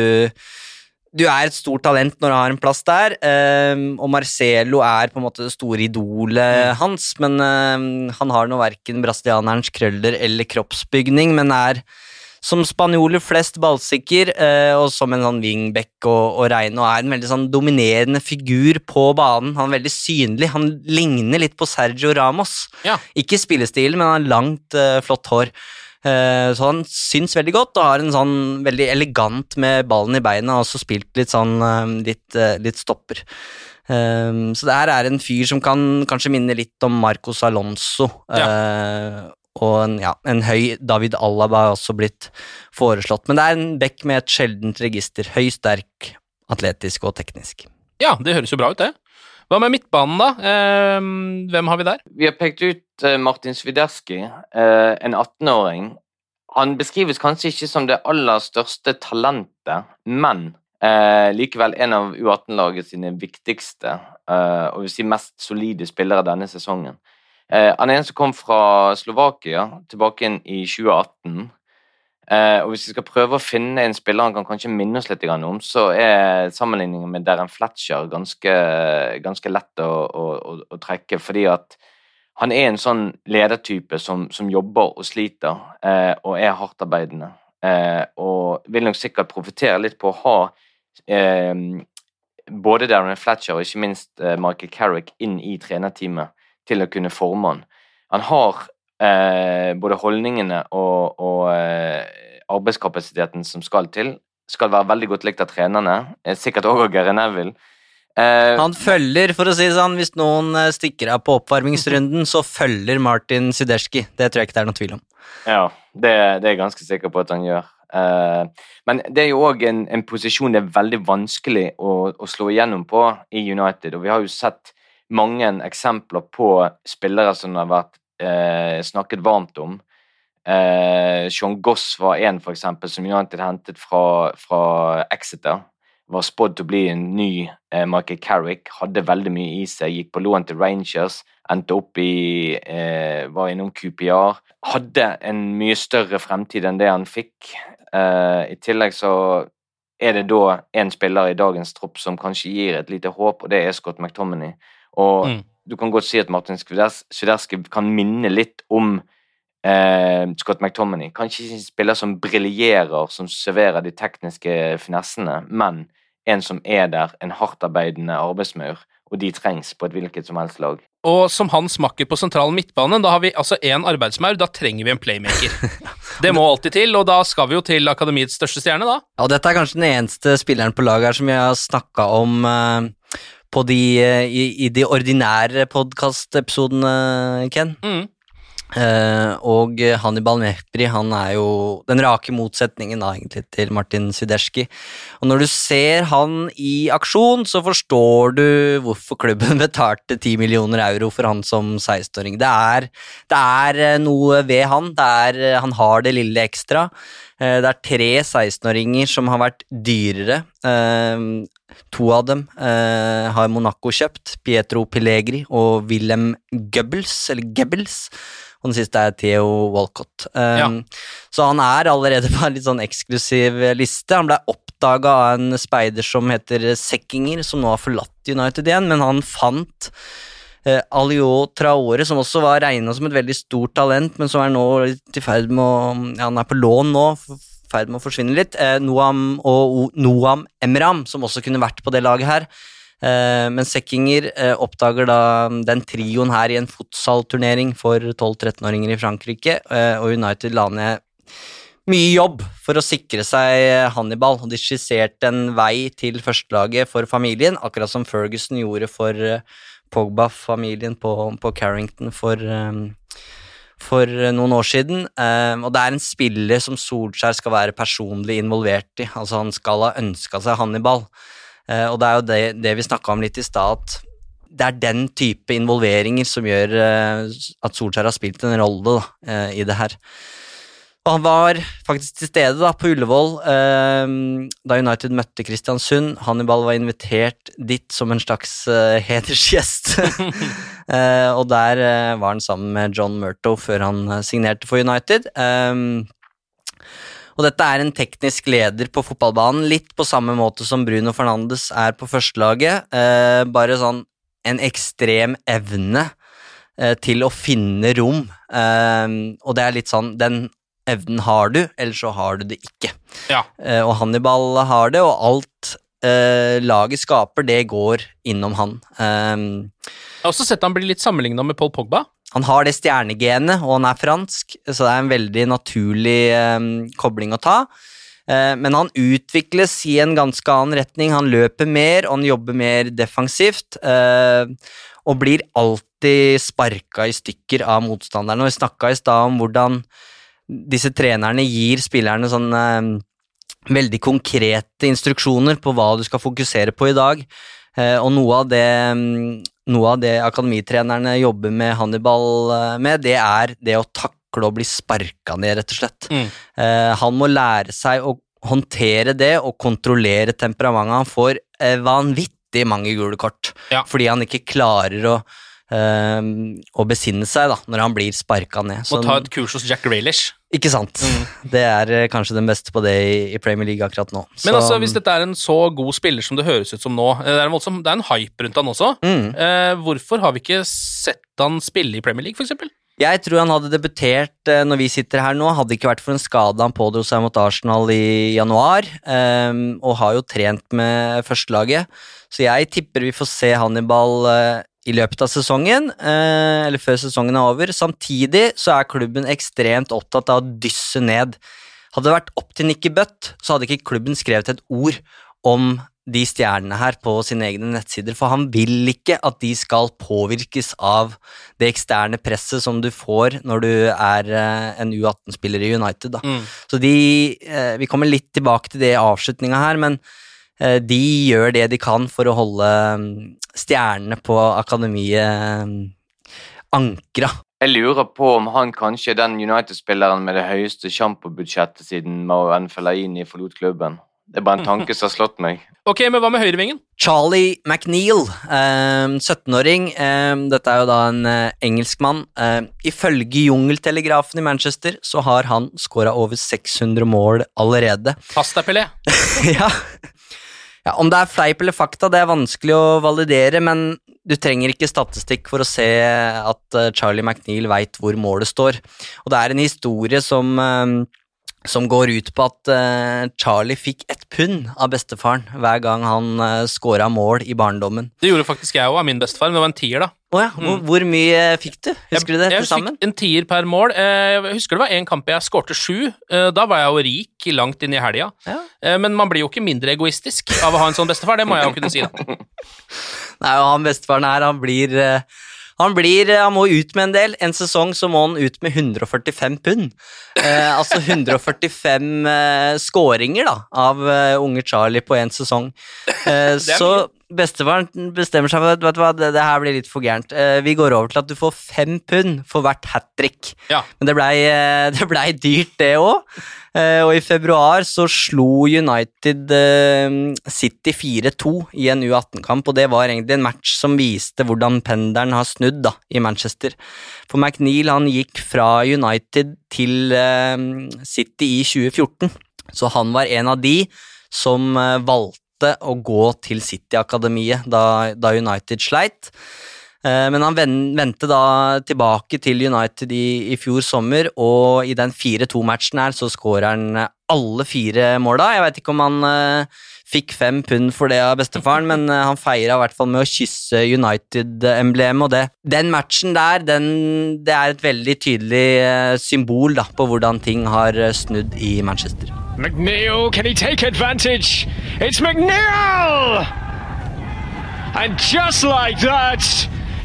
du er et stort talent når du har en plass der, og Marcelo er på en måte det store idolet mm. hans, men han har nå verken brasilianerens krøller eller kroppsbygning, men er som spanjoler flest ballsikker, uh, og som en sånn wingback og, og rein, og er en veldig sånn dominerende figur på banen. Han er veldig synlig. Han ligner litt på Sergio Ramos. Ja. Ikke spillestilen, men han har langt, uh, flott hår. Eh, så han syns veldig godt og har en sånn veldig elegant med ballen i beina, og også spilt litt sånn eh, litt, eh, litt stopper. Så det her er en fyr som kan kanskje minne litt om Marcos Alonso. Ja. Og en, ja, en høy David Alaba har også blitt foreslått. Men det er en bekk med et sjeldent register. Høy, sterk, atletisk og teknisk. Ja, det høres jo bra ut, det. Hva med midtbanen, da? Eh, hvem har vi der? Vi har pekt ut eh, Martin Swiderski, eh, en 18-åring. Han beskrives kanskje ikke som det aller største talentet, men Eh, likevel en av U18-laget sine viktigste eh, og vil si mest solide spillere denne sesongen. Eh, han er en som kom fra Slovakia tilbake inn i 2018. Eh, og Hvis vi skal prøve å finne en spiller han kan kanskje minne oss litt om, så er sammenligningen med Darren Fletcher ganske, ganske lett å, å, å, trekke. Fordi at han er en sånn ledertype som, som jobber og sliter, eh, og er hardtarbeidende. Og vil nok sikkert profitere litt på å ha både Darren Fletcher og ikke minst Michael Carrick inn i trenerteamet til å kunne forme han. Han har eh, både holdningene og, og eh, arbeidskapasiteten som skal til. Skal være veldig godt likt av trenerne, eh, sikkert òg av Gary Neville. Eh, han følger, for å si det sånn, hvis noen eh, stikker av på oppvarmingsrunden, så følger Martin Siderski. Det tror jeg ikke det er noen tvil om. Ja, det, det er jeg ganske sikker på at han gjør. Uh, men det er jo òg en, en, posisjon det er veldig vanskelig å, å, slå igjennom på i United. Og vi har jo sett mange eksempler på spillere som har vært eh, snakket varmt om. Eh, Sean Goss var en, for eksempel, som United hentet fra, fra Exeter. Var spådd til å bli en ny Michael Carrick. Hadde veldig mye i seg. Gikk på lån til Rangers. Endte opp i Var innom QPR. Hadde en mye større fremtid enn det han fikk. Uh, I tillegg så er det da en spiller i dagens tropp som kanskje gir et lite håp, og det er Scott McTominay. Og mm. du kan godt si at Martin Sviderski kan minne litt om eh, Scott McTominay. Kanskje ikke en spiller som briljerer, som serverer de tekniske finessene, men en som er der, en hardtarbeidende arbeidsmaur, og de trengs på et hvilket som helst lag. Og som hans makker på sentral midtbane, da har vi altså én arbeidsmaur, da trenger vi en playmaker. Det må alltid til, og da skal vi jo til akademiets største stjerne, da. Ja, dette er kanskje den eneste spilleren på laget her som jeg har snakka om uh, på de, uh, i, i, de ordinære podkastepisodene, Ken. Mm. Uh, og Hannibal Mehpri han er jo den rake motsetningen da egentlig til Martin Siderski. Og når du ser han i aksjon, så forstår du hvorfor klubben betalte 10 millioner euro for han som 16-åring. Det, det, er eh, noe ved han. Er, eh, han har det lille ekstra. Det er tre 16-åringer som har vært dyrere. To av dem har Monaco kjøpt. Pietro Pilegri og Wilhelm Goebbels, eller Goebbels og den siste er Theo Walcott. Um, ja. Så han er allerede på en litt sånn eksklusiv liste. Han ble oppdaga av en speider som heter Sekkinger, som nå har forlatt United igjen, men han fant uh, Alio Traore, som også var regna som et veldig stort talent, men som er nå i ferd med å ja, Han er på lån nå, i ferd med å forsvinne litt. Eh, Noam og Noam Emram, som også kunne vært på det laget her. Eh, men Sekkinger eh, oppdager da den trioen her i en futsalturnering for 12-13-åringer i Frankrike, eh, og United la ned mye jobb for å sikre seg Hannibal, og de skisserte en vei til førstelaget for familien, akkurat som Ferguson gjorde for Pogba-familien på, på, Carrington for, for noen år siden. Og det er en spiller som Solskjær skal være personlig involvert i, altså han skal ha ønska seg Hannibal. Eh, og det er jo det, det vi snakka om litt i stad, at det er den type involveringer som gjør eh, at Solskjær har spilt en rolle da, eh, i det her. Og han var faktisk til stede da, på Ullevål eh, da United møtte Kristiansund. Hannibal var invitert dit som en slags eh, hedersgjest. eh, og der var han sammen med John Murto før han signerte for United. Eh, og dette er en teknisk leder på fotballbanen, litt på samme måte som Bruno Fernandes er på førstelaget. Eh, bare sånn en ekstrem evne eh, til å finne rom. Eh, og det er litt sånn Den evnen har du, eller så har du det ikke. Ja. Eh, og Hannibal har det, og alt eh, laget skaper, det går innom han. Um, Jeg har også sett han bli litt sammenligna med Paul Pogba. Han har det stjernegenet, og han er fransk, så det er en veldig naturlig um, kobling å ta. Uh, men han utvikles i en ganske annen retning. Han løper mer, og han jobber mer defensivt. Uh, og blir alltid sparka i stykker av motstanderne. Og vi snakka i stad om hvordan disse trenerne gir spillerne sånne uh, veldig konkrete instruksjoner på hva du skal fokusere på i dag. og noe av det um, noe av det akademitrenerne jobber med Hannibal eh, med, det er det å takle å bli sparka ned, rett og slett. Mm. Han må lære seg å håndtere det og kontrollere temperamentet. Han får eh, vanvittig mange gule kort fordi han ikke klarer å eh, å besinne seg da, når han blir sparka ned. Må ta et kurs hos Jack Grealish. Ikke sant. Det er eh, kanskje den beste på det i, Premier League akkurat nå. Men Så- altså, hvis dette er en så god spiller som det høres ut som nå eh, Det er en, voldsom, det er en hype rundt han også. Mm. Eh, hvorfor har vi ikke sett han spille i Premier League, f.eks.? Jeg tror han hadde debutert eh, når vi sitter her nå, hadde ikke vært for en skade han pådro seg mot Arsenal i januar, ehm, og har jo trent med førstelaget. Så jeg tipper vi får se Hannibal i løpet av sesongen, eh, eller før sesongen er over. Samtidig så er klubben ekstremt opptatt av å dysse ned. Hadde det vært opp til Nikki Butt, så hadde ikke klubben skrevet et ord om de stjernene her på sine egne nettsider, for han vil ikke at de skal påvirkes av det eksterne presset som du får når du er eh, en U18-spiller i United. Da. Mm. Så de eh, Vi kommer litt tilbake til det i avslutninga her, men de gjør det de kan for å holde mm, stjernene på akademiet mm, ankra. Jeg lurer på om han kanskje er den United-spilleren med det høyeste sjampobudsjettet siden Marouane Fellaini forlot klubben. Det er bare en tanke som har slått meg. Ok, men hva med høyrevingen? Charlie McNeil, eh, 17-åring. Eh, dette er jo da en eh, engelskmann. Eh, ifølge Jungeltelegrafen i Manchester så har han skåra over 600 mål allerede. Pass deg, Pelé. ja. Ja. Om det er fleip eller fakta, det er vanskelig å validere, men du trenger ikke statistikk for å se at eh, Charlie McNeil veit hvor målet står. Og det er en historie som eh, som går ut på at uh, Charlie fikk ett pund av bestefaren hver gang han uh, scora mål i barndommen. Det gjorde faktisk jeg òg av min bestefar, men det var en tier, da. Oh, ja, hvor, hvor mye fikk du? Husker du det Mm. Jeg fikk en tier per mål. Eh, Jeg husker det var en kamp jeg skårte sju. Eh, Da var jeg jo rik langt inn i helga. Eh, Men man blir jo ikke mindre egoistisk av å ha en sånn bestefar, det må jeg jo kunne si. da. Nei, og han bestefaren her, han blir eh, han blir, eh, han må ut med en del. En sesong så må han ut med 145 pund. Eh, altså 145 eh, skåringer da, av eh, unge Charlie på én sesong. Eh, så bestefaren bestemmer seg for at vet du hva, det, det her blir litt for gærent. Eh, vi går over til at du får fem pund for hvert hat trick. Ja. Men det blei ble dyrt, det òg. Og i februar så slo United eh, City 4-2 i en U18-kamp, og det var egentlig en match som viste hvordan pendelen har snudd da, i Manchester. For McNeil han gikk fra United til eh, City i 2014, så han var en av de som eh, valgte å gå til City-akademiet da, da United sleit. Eh, Men han ven- vendte da tilbake til United i, i fjor sommer, og i den 4-2-matchen her så skårer han eh, alle fire måla. Jeg veit ikke om han eh, fikk fem pund for det av bestefaren, men han feira i hvert fall med å kysse United-emblemet, og det. Den matchen der, den, det er et veldig tydelig symbol da, på hvordan ting har snudd i Manchester. McNeil, can he take advantage? It's McNeil! And just like that,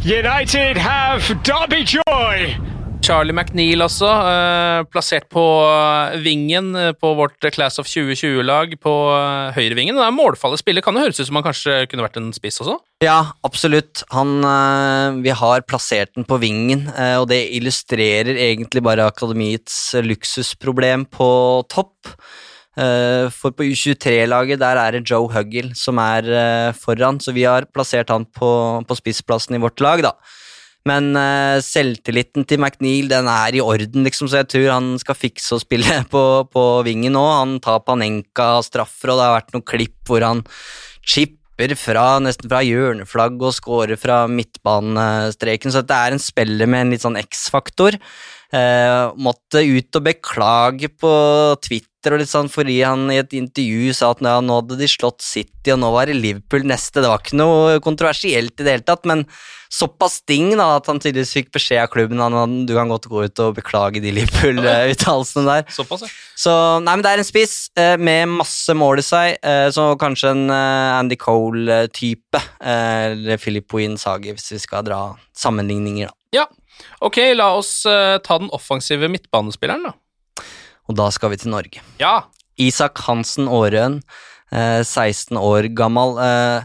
United have Derby Joy! Charlie McNeil også, eh, plassert på eh, vingen eh, på vårt Class of 2020-lag på eh, høyrevingen. Det er målfallet spiller. Kan det høres ut som han kanskje kunne vært en spiss også? Ja, absolutt. Han, øh, vi har plassert den på vingen, øh, og det illustrerer egentlig bare akademiets luksusproblem på topp. Eh, For på U23-laget der er det Joe Huggill som er øh, foran, så vi har plassert han på, på spissplassen i vårt lag, da. Men øh, selvtilliten til McNeil den er i orden, liksom, så jeg tror han skal fikse å spille på, på vingen nå. Han tar Panenka straffer, og det har vært noen klipp hvor han chipper fra, nesten fra hjørneflagg og scorer fra midtbanestreken, så det er en spiller med en litt sånn X-faktor. Eh, måtte ut og beklage på Twitter og litt sånn fordi han i et intervju sa at ja, nå hadde de slått City, og nå var det Liverpool neste. Det var ikke noe kontroversielt i det hele tatt, men såpass sting da, at han tydeligvis fikk beskjed av klubben at du kan godt gå ut og beklage de Liverpool-uttalelsene der. Såpass, ja. Så nei, men det er en spiss eh, med masse mål i seg, eh, så kanskje en eh, Andy Cole-type, eh, eller Philip Sagi, hvis vi skal dra sammenligninger, da. Ja. Ok, la oss eh, ta den offensive midtbanespilleren, da. Og da skal vi til Norge. Ja. Isak Hansen Aarøen, eh, 16 år gammel. Eh,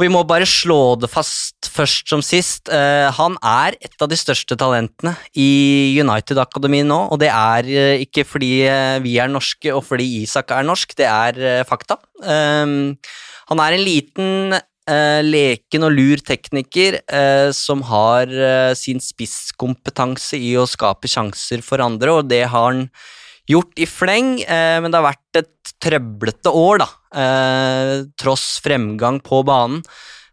vi må bare slå det fast først som sist. Uh, han er et av de største talentene i United-akademiet nå, og det er ikke fordi vi er norske og fordi Isak er norsk, det er fakta. han er en liten, leken og lur tekniker som har sin spisskompetanse i å skape sjanser for andre, og det har han gjort i fleng, eh, men det har vært et trøblete år, da. Eh, tross fremgang på banen.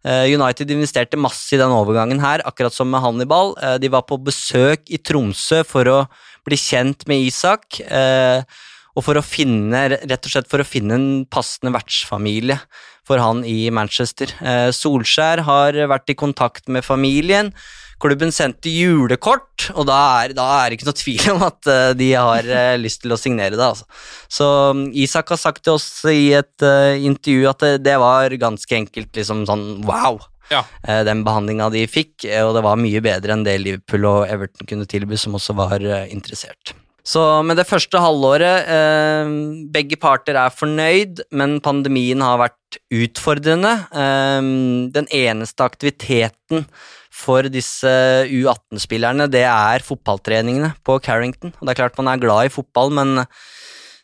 Eh, United investerte masse i den overgangen her, akkurat som med Hannibal. De var på besøk i Tromsø for å bli kjent med Isak, og for å finne, rett og slett for å finne en passende vertsfamilie for han i Manchester. Solskjær har vært i kontakt med familien Klubben sendte julekort, og da er, da er det ikke noe tvil om at uh, de har uh, lyst til å signere det. Altså. Så um, Isak har sagt til oss i et intervju at det, det, var ganske enkelt liksom sånn wow. Ja. den behandlinga de fikk, og det var mye bedre enn det Liverpool og Everton kunne tilby, som også var interessert. Så med det første halvåret eh, Begge parter er fornøyd, men pandemien har vært utfordrende. Eh, den eneste aktiviteten for disse U18-spillerne, det er fotballtreningene på Carrington. Og det er klart man er glad i fotball, men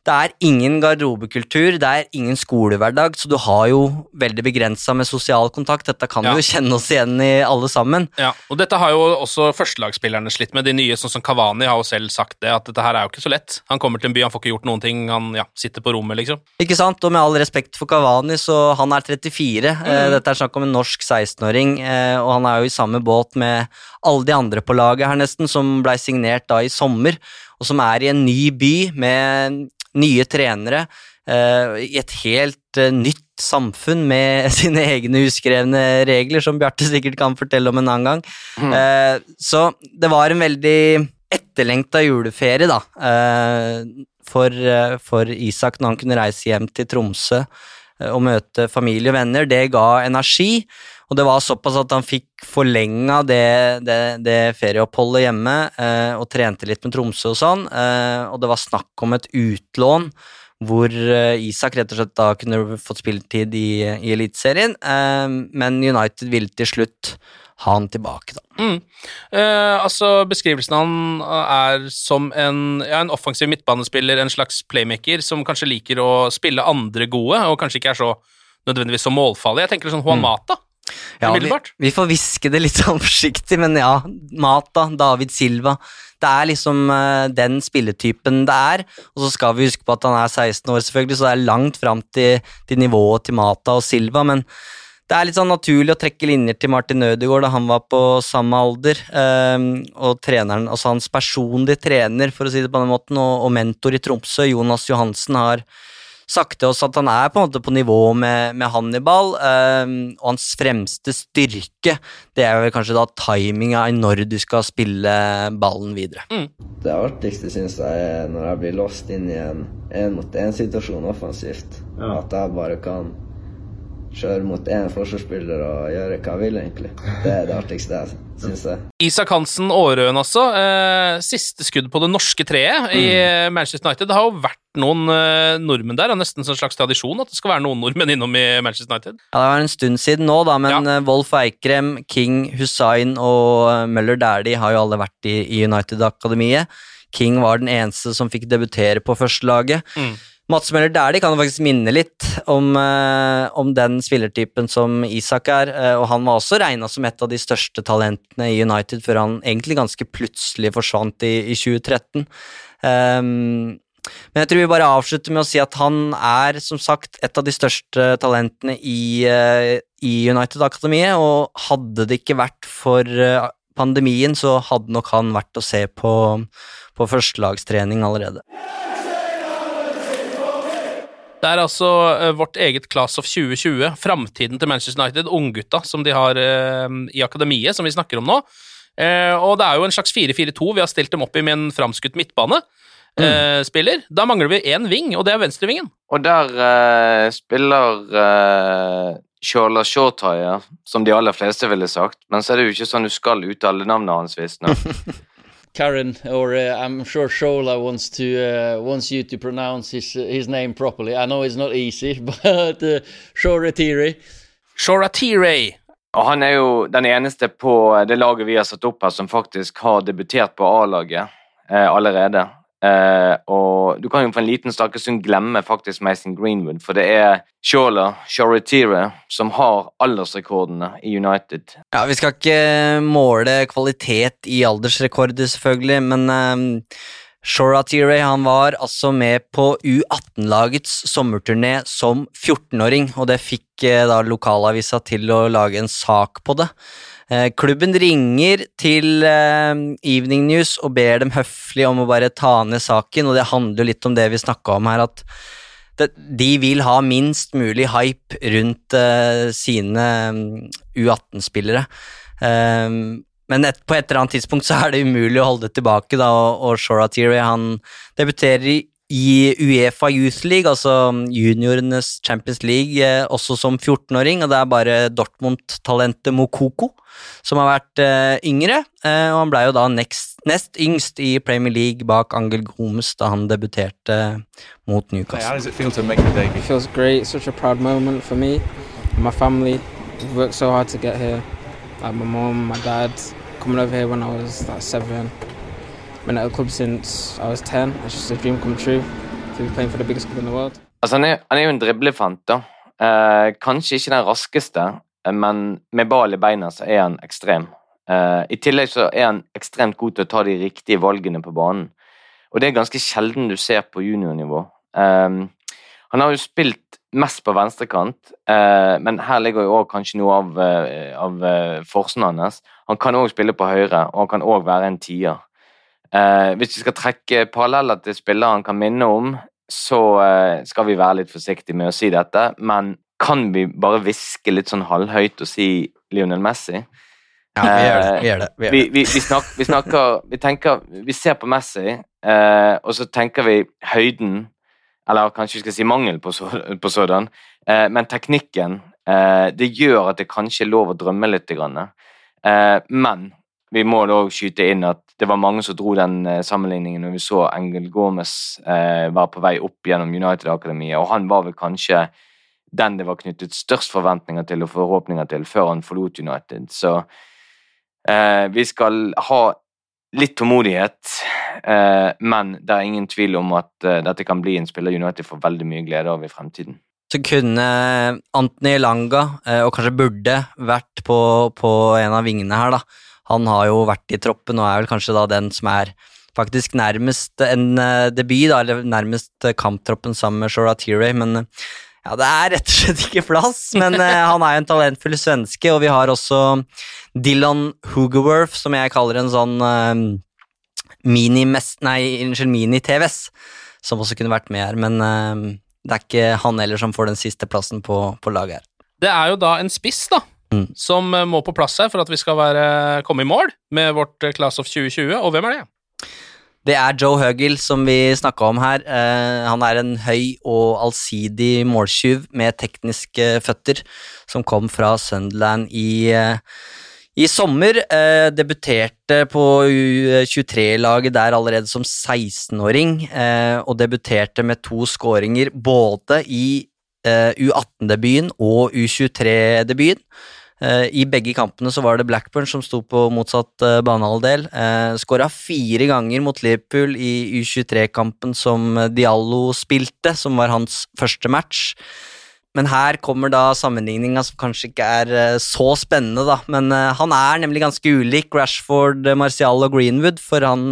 det er ingen garderobekultur, det er ingen skolehverdag, så du har jo veldig begrensa med sosial kontakt. Dette kan ja. vi jo kjenne oss igjen i alle sammen. Ja, og dette har jo også førstelagsspillerne slitt med. De nye, sånn som Kavani har jo selv sagt det, at dette her er jo ikke så lett. Han kommer til en by, han får ikke gjort noen ting, han ja, sitter på rommet, liksom. Ikke sant, og med all respekt for Kavani, så han er 34. Eh, mm. Dette er snakk om en norsk 16-åring, eh, og han er jo i samme båt med alle de andre på laget her, nesten, som blei signert da i sommer og som er i en ny by med nye trenere uh, i et helt uh, nytt samfunn med sine egne uskrevne regler, som Bjarte sikkert kan fortelle om en annen gang. Mm. Uh, så det var en veldig etterlengta juleferie, da, for, for, Isak når han kunne reise hjem til Tromsø og møte familie og venner. Det ga energi. Og det var såpass at han fikk forlenga det, det, det ferieoppholdet hjemme eh, og trente litt med Tromsø og sånn. Eh, og det var snakk om et utlån hvor eh, Isak rett og slett da kunne fått spilletid i, i Eliteserien, eh, men United ville til slutt ha han tilbake, da. Mm. Eh, altså, Beskrivelsen han er som en, ja, en offensiv midtbanespiller, en slags playmaker, som kanskje liker å spille andre gode, og kanskje ikke er så nødvendigvis så målfarlig. Jeg tenker sånn Juan mm. Ja, vi, vi, får hviske det litt sånn forsiktig, men ja. Mata, David Silva. Det er liksom uh, den spilletypen det er. Og så skal vi huske på at han er 16 år, selvfølgelig, så det er langt fram til, til nivået til Mata og Silva. Men det er litt sånn naturlig å trekke linjer til Martin Ødegaard da han var på samme alder. Um, og treneren, altså hans personlige trener, for å si det på den måten, og, og mentor i Tromsø, Jonas Johansen, har sagt til oss at han er på en måte på nivå med, med Hannibal, um, og hans fremste styrke det er vel kanskje da timinga i når du skal spille ballen videre. Mm. Det artigste syns jeg er når jeg blir låst inn i en én-mot-én-situasjon offensivt. Ja. At jeg bare kan kjøre mot én forsvarsspiller og gjøre hva jeg vil, egentlig. Det er det artigste, syns jeg. Isak Hansen Aarøen, også. Eh, siste skudd på det norske treet mm. i Manchester United. Det har jo vært noen eh, nordmenn der, og nesten en slags tradisjon at det skal være noen nordmenn innom i Manchester United. Ja, Det var en stund siden nå, da, men ja. Eh, Wolf Eikrem, King Hussain og eh, Møller Dæhlie har jo alle vært i, i United-akademiet. King var den eneste som fikk debutere på førstelaget. Mm. Mats Møller Dæhlie kan faktisk minne litt om, eh, om, den spillertypen som Isak er, eh, og han var også regna som et av de største talentene i United før han egentlig ganske plutselig forsvant i, i 2013. Um, ehm, men jeg tror vi bare avslutter med å si at han er som sagt et av de største talentene i, uh, i United-akademiet, og hadde det ikke vært for uh, pandemien, så hadde nok han vært å se på, på førstelagstrening allerede. Det er altså uh, vårt eget Class of 2020, framtiden til Manchester United, unggutta som de har uh, i akademiet, som vi snakker om nå. Uh, og det er jo en slags 4-4-2 vi har stilt dem opp i med en framskutt midtbane. Mm. spiller. Da mangler vi én ving, og det er venstrevingen. Og der spiller Shola Shortire, som de aller fleste ville sagt, men så er det jo ikke sånn du skal uttale navnet hans, visstnok. Karen, or uh, I'm sure Shola wants to uh, wants you to pronounce his his name properly. I know it's not easy, but uh, Shoretiri. Shora T-Ray. Og han er jo den eneste på det laget vi har satt opp her som faktisk har debutert på A-laget eh, allerede. Eh, og du kan jo for en liten stund glemme faktisk Mason Greenwood, for det er Shola Shoretire som har aldersrekordene i United. Ja, Vi skal ikke måle kvalitet i aldersrekorder, selvfølgelig, men eh, Shora Tiray han var altså med på U18-lagets sommerturné som 14-åring, og det fikk eh, da lokalavisa til å lage en sak på det. Eh, klubben ringer til eh, Evening News og ber dem høflig om å bare ta ned saken, og det handler litt om det vi snakka om her, at de vil ha minst mulig hype rundt uh, sine U18-spillere. Um, men et, på et eller annet tidspunkt så er det umulig å holde det tilbake, da, og, og Shora Tierney han debuterer i, i Uefa Youth League, altså juniorenes Champions League, eh, også som 14-åring, og det er bare Dortmund-talentet Mokoko som har vært eh, yngre, eh, og han ble jo da next, nest yngst i Premier League bak Angel Gomes da han debuterte mot Newcastle. Hey, it feel to make the debut? It feels great, such a proud moment for me and my family. We've worked so hard to get here. Like my mom, my dad, coming over here when I was like seven. Been at the club since I was 10. It's just a dream come true to be playing for the biggest club in the world. Altså, han, er, jo en driblefant, da. Eh, kanskje ikke den raskeste, eh, men med ball i beina så er han ekstrem. Eh, I tillegg så er han ekstremt god til å ta de riktige valgene på banen. Og det er ganske sjelden du ser på juniornivå. Eh, han har jo spilt mest på venstrekant, eh, men her ligger jo kanskje noe av, eh, av forsen hans. Han kan òg spille på høyre, og han kan òg være en tier. Eh, hvis vi skal trekke paralleller til spillere han kan minne om, så eh, skal vi være litt forsiktige med å si dette, men kan vi bare hviske litt sånn halvhøyt og si Lionel Messi? Ja, vi gjør det. Vi, gjør det, vi, vi, vi, snakker, snakker, vi tenker Vi ser på Messi, eh, og så tenker vi høyden eller kanskje vi skal si mangel på, så, på sådan. Eh, men teknikken eh, det gjør at det kanskje er lov å drømme litt. Eh, men vi må da skyte inn at det var mange som dro den eh, sammenligningen når vi så Engel Gomez eh, være på vei opp gjennom United-akademiet, og han var vel kanskje den det var knyttet størst forventninger til og forhåpninger til før han forlot United. Så eh, vi skal ha litt tålmodighet, eh, men det er ingen tvil om at eh, dette kan bli en spiller United får veldig mye glede av i fremtiden. Så kunne Antony Langa, eh, og kanskje burde, vært på, på, en av vingene her, da. Han har jo vært i troppen og er vel kanskje da den som er faktisk nærmest en debut, da, eller nærmest kamptroppen sammen med Shora Tiray, men ja, det er rett og slett ikke plass, men han er jo en talentfull svenske, og vi har også Dylan Hoogerworth, som jeg kaller en sånn uh, mini-TVS, som også kunne vært med her. Men det er ikke han heller som får den siste plassen på, på laget her. Det er jo da en spiss, da. Mm. Som eh, må på plass her for at vi skal være, komme i mål med vårt Class of 2020. Og hvem er det? Det er Joe Høgil som vi snakka om her. Uh, han er en høy og allsidig måltyv med tekniske føtter, som kom fra Sunderland i uh, i sommer eh, debuterte på U23-laget der allerede som 16-åring, eh, og debuterte med to skåringer både i eh, U18-debuten og U23-debuten. Eh, I begge kampene så var det Blackburn som sto på motsatt eh, banehalvdel. Eh, Skåra fire ganger mot Liverpool i U23-kampen som Diallo spilte, som var hans første match. Men her kommer da sammenligninga som kanskje ikke er så spennende, da. Men han er nemlig ganske ulik Rashford, Martial og Greenwood, for han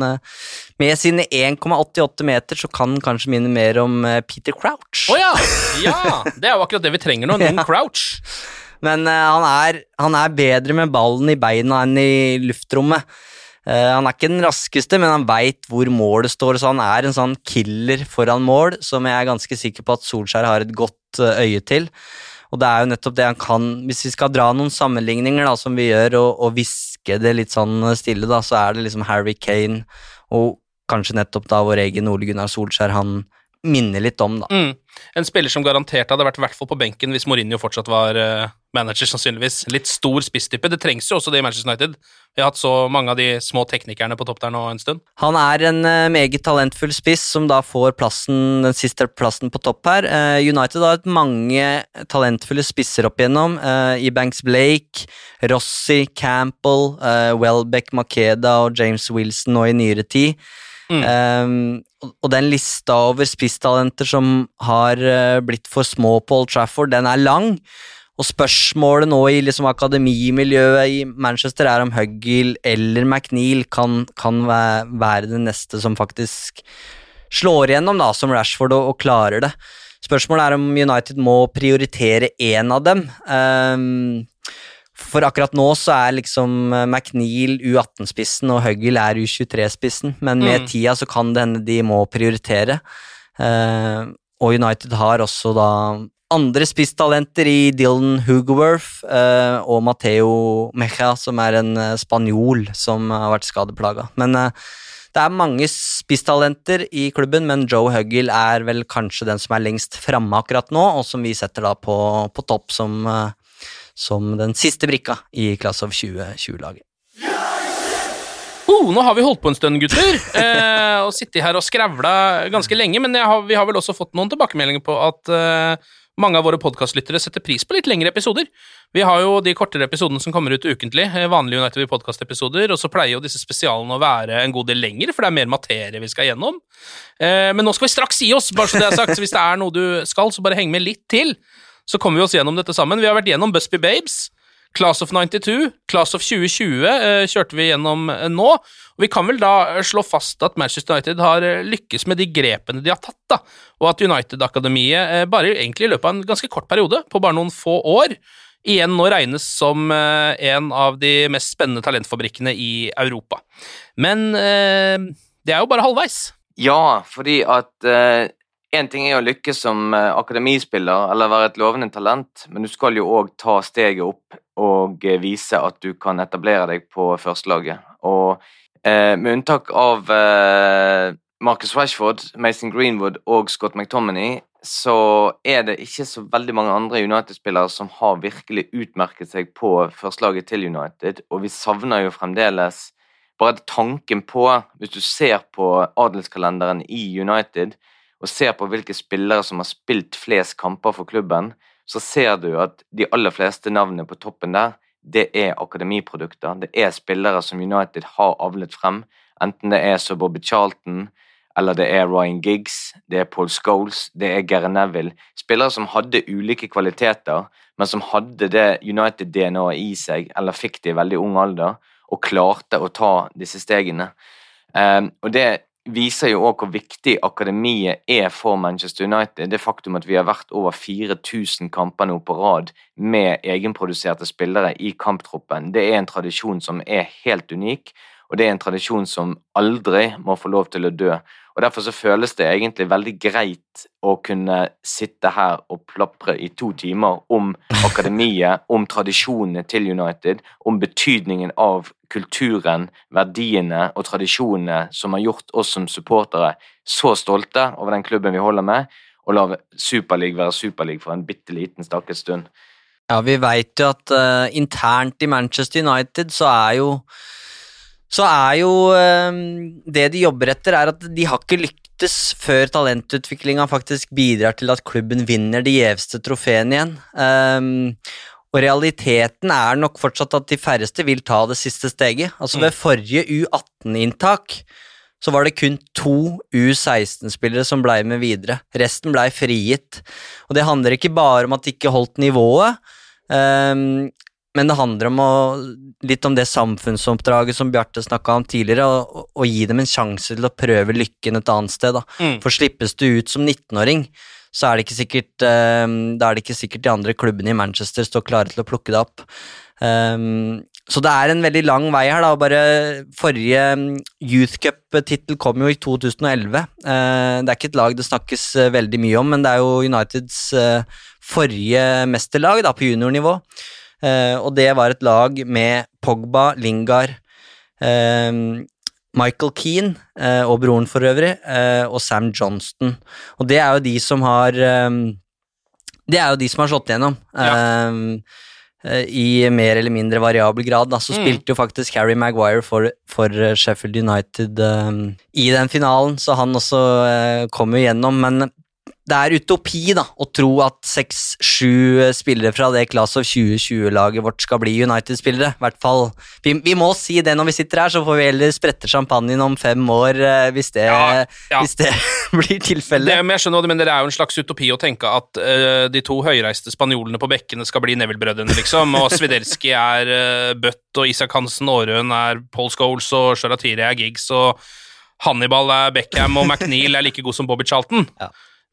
med sine 1,88 meter så kan kanskje minne mer om Peter Crouch. Å oh, ja! ja! Det er jo akkurat det vi trenger nå, en ja. Crouch. Men han er, han, er, bedre med ballen i beina enn i luftrommet. han er ikke den raskeste, men han veit hvor målet står, så han er en sånn killer foran mål, som jeg er ganske sikker på at Solskjær har et godt Eh, øye til. Og det er jo nettopp det han kan Hvis vi skal dra noen sammenligninger, da, som vi gjør, og hviske det litt sånn stille, da, så er det liksom Harry Kane og kanskje nettopp da vår egen Ole Gunnar Solskjær. Han minner litt om, da. Mm. En spiller som garantert hadde vært i hvert fall på benken hvis Mourinho fortsatt var uh, manager, sannsynligvis. Litt stor spisstype. Det trengs jo også det i Manchester United. Vi har hatt så mange av de små teknikerne på topp der nå en stund. Han er en uh, meget talentfull spiss som da får plassen, den siste plassen på topp her. Uh, United har hatt mange talentfulle spisser opp igjennom. Uh, Banks Blake, Rossi, Campbell, Welbeck, Makeda og James Wilson nå i nyere tid. Mm. Um, og den lista over spisstalenter som har uh, blitt for små på Old Trafford, den er lang. Og spørsmålet nå i liksom akademimiljøet i Manchester er om Huggill eller McNeil kan, kan være det neste som faktisk slår igjennom, da, som Rashford, og, og klarer det. Spørsmålet er om United må prioritere én av dem. Um, for akkurat nå så er liksom eh, McNeil U18-spissen og Huggill er U23-spissen, men med mm. tida så kan det hende de må prioritere. Uh, og United har også da andre spisstalenter i Dylan Hoogerworth uh, og Mateo Mecha, som er en uh, spanjol som har vært skadeplaga. Men det er mange spisstalenter i klubben, men Joe Huggill er vel kanskje den som er lengst framme akkurat nå, og som vi setter da på, på topp som som den siste brikka i Class of 2020-laget. Oh, nå har vi holdt på en stund, gutter, eh, og sittet her og skravla ganske lenge. Men har, vi har vel også fått noen tilbakemeldinger på at eh, mange av våre podkastlyttere setter pris på litt lengre episoder. Vi har jo de kortere episodene som kommer ut ukentlig, eh, vanlige United podcast-episoder, og så pleier jo disse spesialene å være en god del lengre, for det er mer materie vi skal gjennom. Eh, men nå skal vi straks gi oss, bare så det er sagt. Så hvis det er noe du skal, så bare heng med litt til så kommer vi oss gjennom dette sammen. Vi har vært gjennom Busby Babes, Class of 92, Class of 2020 eh, kjørte vi gjennom eh, nå. Og Vi kan vel da eh, slå fast at Manchester United har eh, lykkes med de grepene de har tatt, da, og at United-akademiet eh, bare egentlig i løpet av en ganske kort periode, på bare noen få år, igjen nå regnes som eh, en av de mest spennende talentfabrikkene i Europa. Men det er jo bare halvveis. Ja, fordi at Én ting er å lykkes som eh, akademispiller eller være et lovende talent, men du skal jo òg ta steget opp og eh, vise at du kan etablere deg på førstelaget. Og eh, med unntak av eh, Marcus Rashford, Mason Greenwood og Scott McTominay, så er det ikke så veldig mange andre United-spillere som har virkelig utmerket seg på førstelaget til United, og vi savner jo fremdeles bare tanken på, hvis du ser på adelskalenderen i United, og ser på hvilke spillere som har spilt flest kamper for klubben, så ser du at de aller fleste navnene på toppen der, det er akademiprodukter. Det er spillere som United har avlet frem, enten det er Bobby Charlton, eller det er Ryan Giggs, det er Paul Scholes, det er Gary Neville. Spillere som hadde ulike kvaliteter, men som hadde det United-DNA-et i seg, eller fikk det i veldig ung alder, og klarte å ta disse stegene. Um, og det viser jo òg hvor viktig akademiet er for Manchester United. Det faktum at vi har vært over 4000 kamper nå på rad med egenproduserte spillere i kamptroppen, det er en tradisjon som er helt unik, og det er en tradisjon som aldri må få lov til å dø. Og Derfor så føles det egentlig veldig greit å kunne sitte her og plapre i to timer om akademiet, om tradisjonene til United, om betydningen av kulturen, verdiene og tradisjonene som har gjort oss som supportere så stolte over den klubben vi holder med, og la Superliga være Superliga for en bitte liten stakket stund. Ja, vi veit jo at uh, internt i Manchester United så er jo så er jo ehm, det de jobber etter, er at de har ikke lyktes før talentutviklinga faktisk bidrar til at klubben vinner de gjeveste trofeene igjen. Um, og realiteten er nok fortsatt at de færreste vil ta det siste steget. Altså Ved mm. forrige U18-inntak så var det kun to U16-spillere som blei med videre. Resten blei frigitt. Og det handler ikke bare om at de ikke holdt nivået, um, men det handler om å, litt om det samfunnsoppdraget som Bjarte snakka om tidligere, å gi dem en sjanse til å prøve lykken et annet sted. Da. Mm. For slippes du ut som 19-åring, så er det ikke sikkert um, da er det ikke sikkert de andre klubbene i Manchester står klare til å plukke det opp. Um, så det er en veldig lang vei her, da. Bare forrige Youth Cup-tittel kom jo i 2011. Uh, det er ikke et lag det snakkes uh, veldig mye om, men det er jo Uniteds uh, forrige mesterlag da, på juniornivå. Uh, og det var et lag med Pogba, Lingard, uh, Michael Keane, eh, og broren for øvrig, eh, og Sam Johnston. Og det er jo de som har eh, Det er jo de som har slått igjennom. Eh, I mer eller mindre variabel grad. Da. Så Mm. spilte jo faktisk Harry Maguire for, for eh, Sheffield United eh, i den finalen, så han også eh, kom jo gjennom. Men det er utopi da, å tro at seks-sju spillere fra det Class of 2020-laget vårt skal bli United-spillere. I hvert fall, vi, vi må si det når vi sitter her, så får vi heller sprette champagnen om fem år eh, hvis det, Ja. Hvis det blir tilfellet. Det, men jeg skjønner mener, det er jo en slags utopi å tenke at uh, de to høyreiste spanjolene på bekkene skal bli Neville-brødrene, liksom, og Swiderski er uh, Bøtt, og Isak Hansen Aarøen er Paul Scholes, og Sharatiri er Giggs, og Hannibal er Beckham, og McNeil er like god som Bobby Charlton.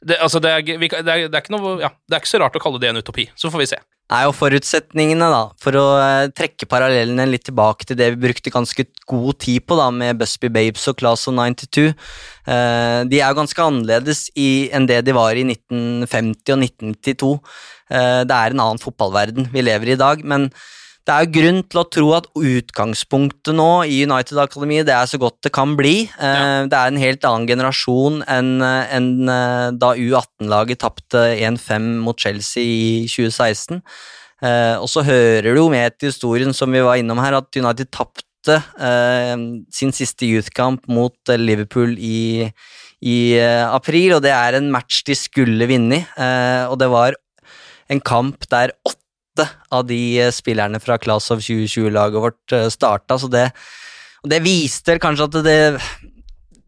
Det, altså, det, er, vi, det, er, det, er ikke noe, ja, det er ikke så rart å kalle det en utopi. Så får vi se. Nei, og forutsetningene, da, for å eh, trekke parallellene litt tilbake til det vi brukte ganske god tid på, da, med Busby Babes og Class of 92, eh, de er jo ganske annerledes i, enn det de var i 1950 og 1992. Eh, det er en annen fotballverden vi lever i i dag, men det er jo grunn til å tro at utgangspunktet nå i United Akademi det er så godt det kan bli. Ja. Det er en helt annen generasjon enn eh, enn, eh, da U18-laget tapte 1-5 mot Chelsea i 2016. Eh, og så hører det jo med til historien som vi var innom her, at United tapte eh, sin siste youth-kamp mot eh, Liverpool i, i eh, april, og det er en match de skulle vinne, i, og det var en kamp der åtte av de eh, spillerne fra Class of 2020-laget vårt eh, starta, så det, det viste kanskje at det,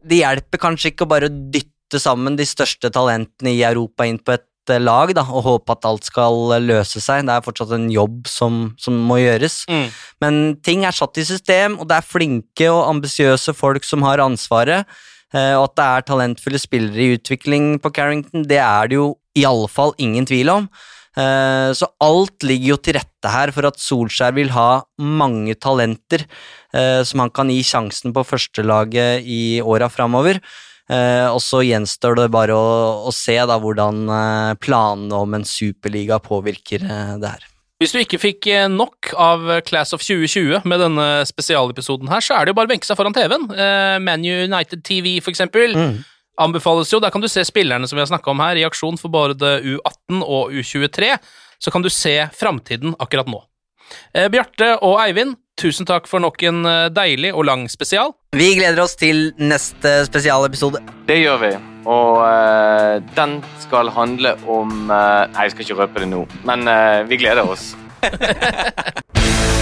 det hjelper kanskje ikke å bare dytte sammen de største talentene i Europa inn på et eh, lag da, og håpe at alt skal løse seg. Det er fortsatt en jobb som, som må gjøres. Men ting er satt i system, og det er flinke og ambisiøse folk som har ansvaret. Og at det er talentfulle spillere i utvikling på Carrington, det er det jo i alle fall ingen tvil om. Eh, Så alt ligger jo til rette her for at Solskjær vil ha mange talenter eh, som han kan gi sjansen på førstelaget i åra framover. Eh, og så gjenstår det bare å, å se da hvordan planene om en superliga påvirker det her. Hvis du ikke fikk nok av Class of 2020 med denne spesialepisoden her, så er det jo bare å benke seg foran TV-en. Uh, Man United TV, for eksempel. Anbefales jo. Der kan du se spillerne som vi har snakka om her, i aksjon for både U18 og U23. Så kan du se framtiden akkurat nå. Eh, Bjarte og Eivind, tusen takk for nok en eh, deilig og lang spesial. Vi gleder oss til neste spesialepisode. Det gjør vi. Og eh, den skal handle om eh, Nei, jeg skal ikke røpe det nå, men eh, vi gleder oss.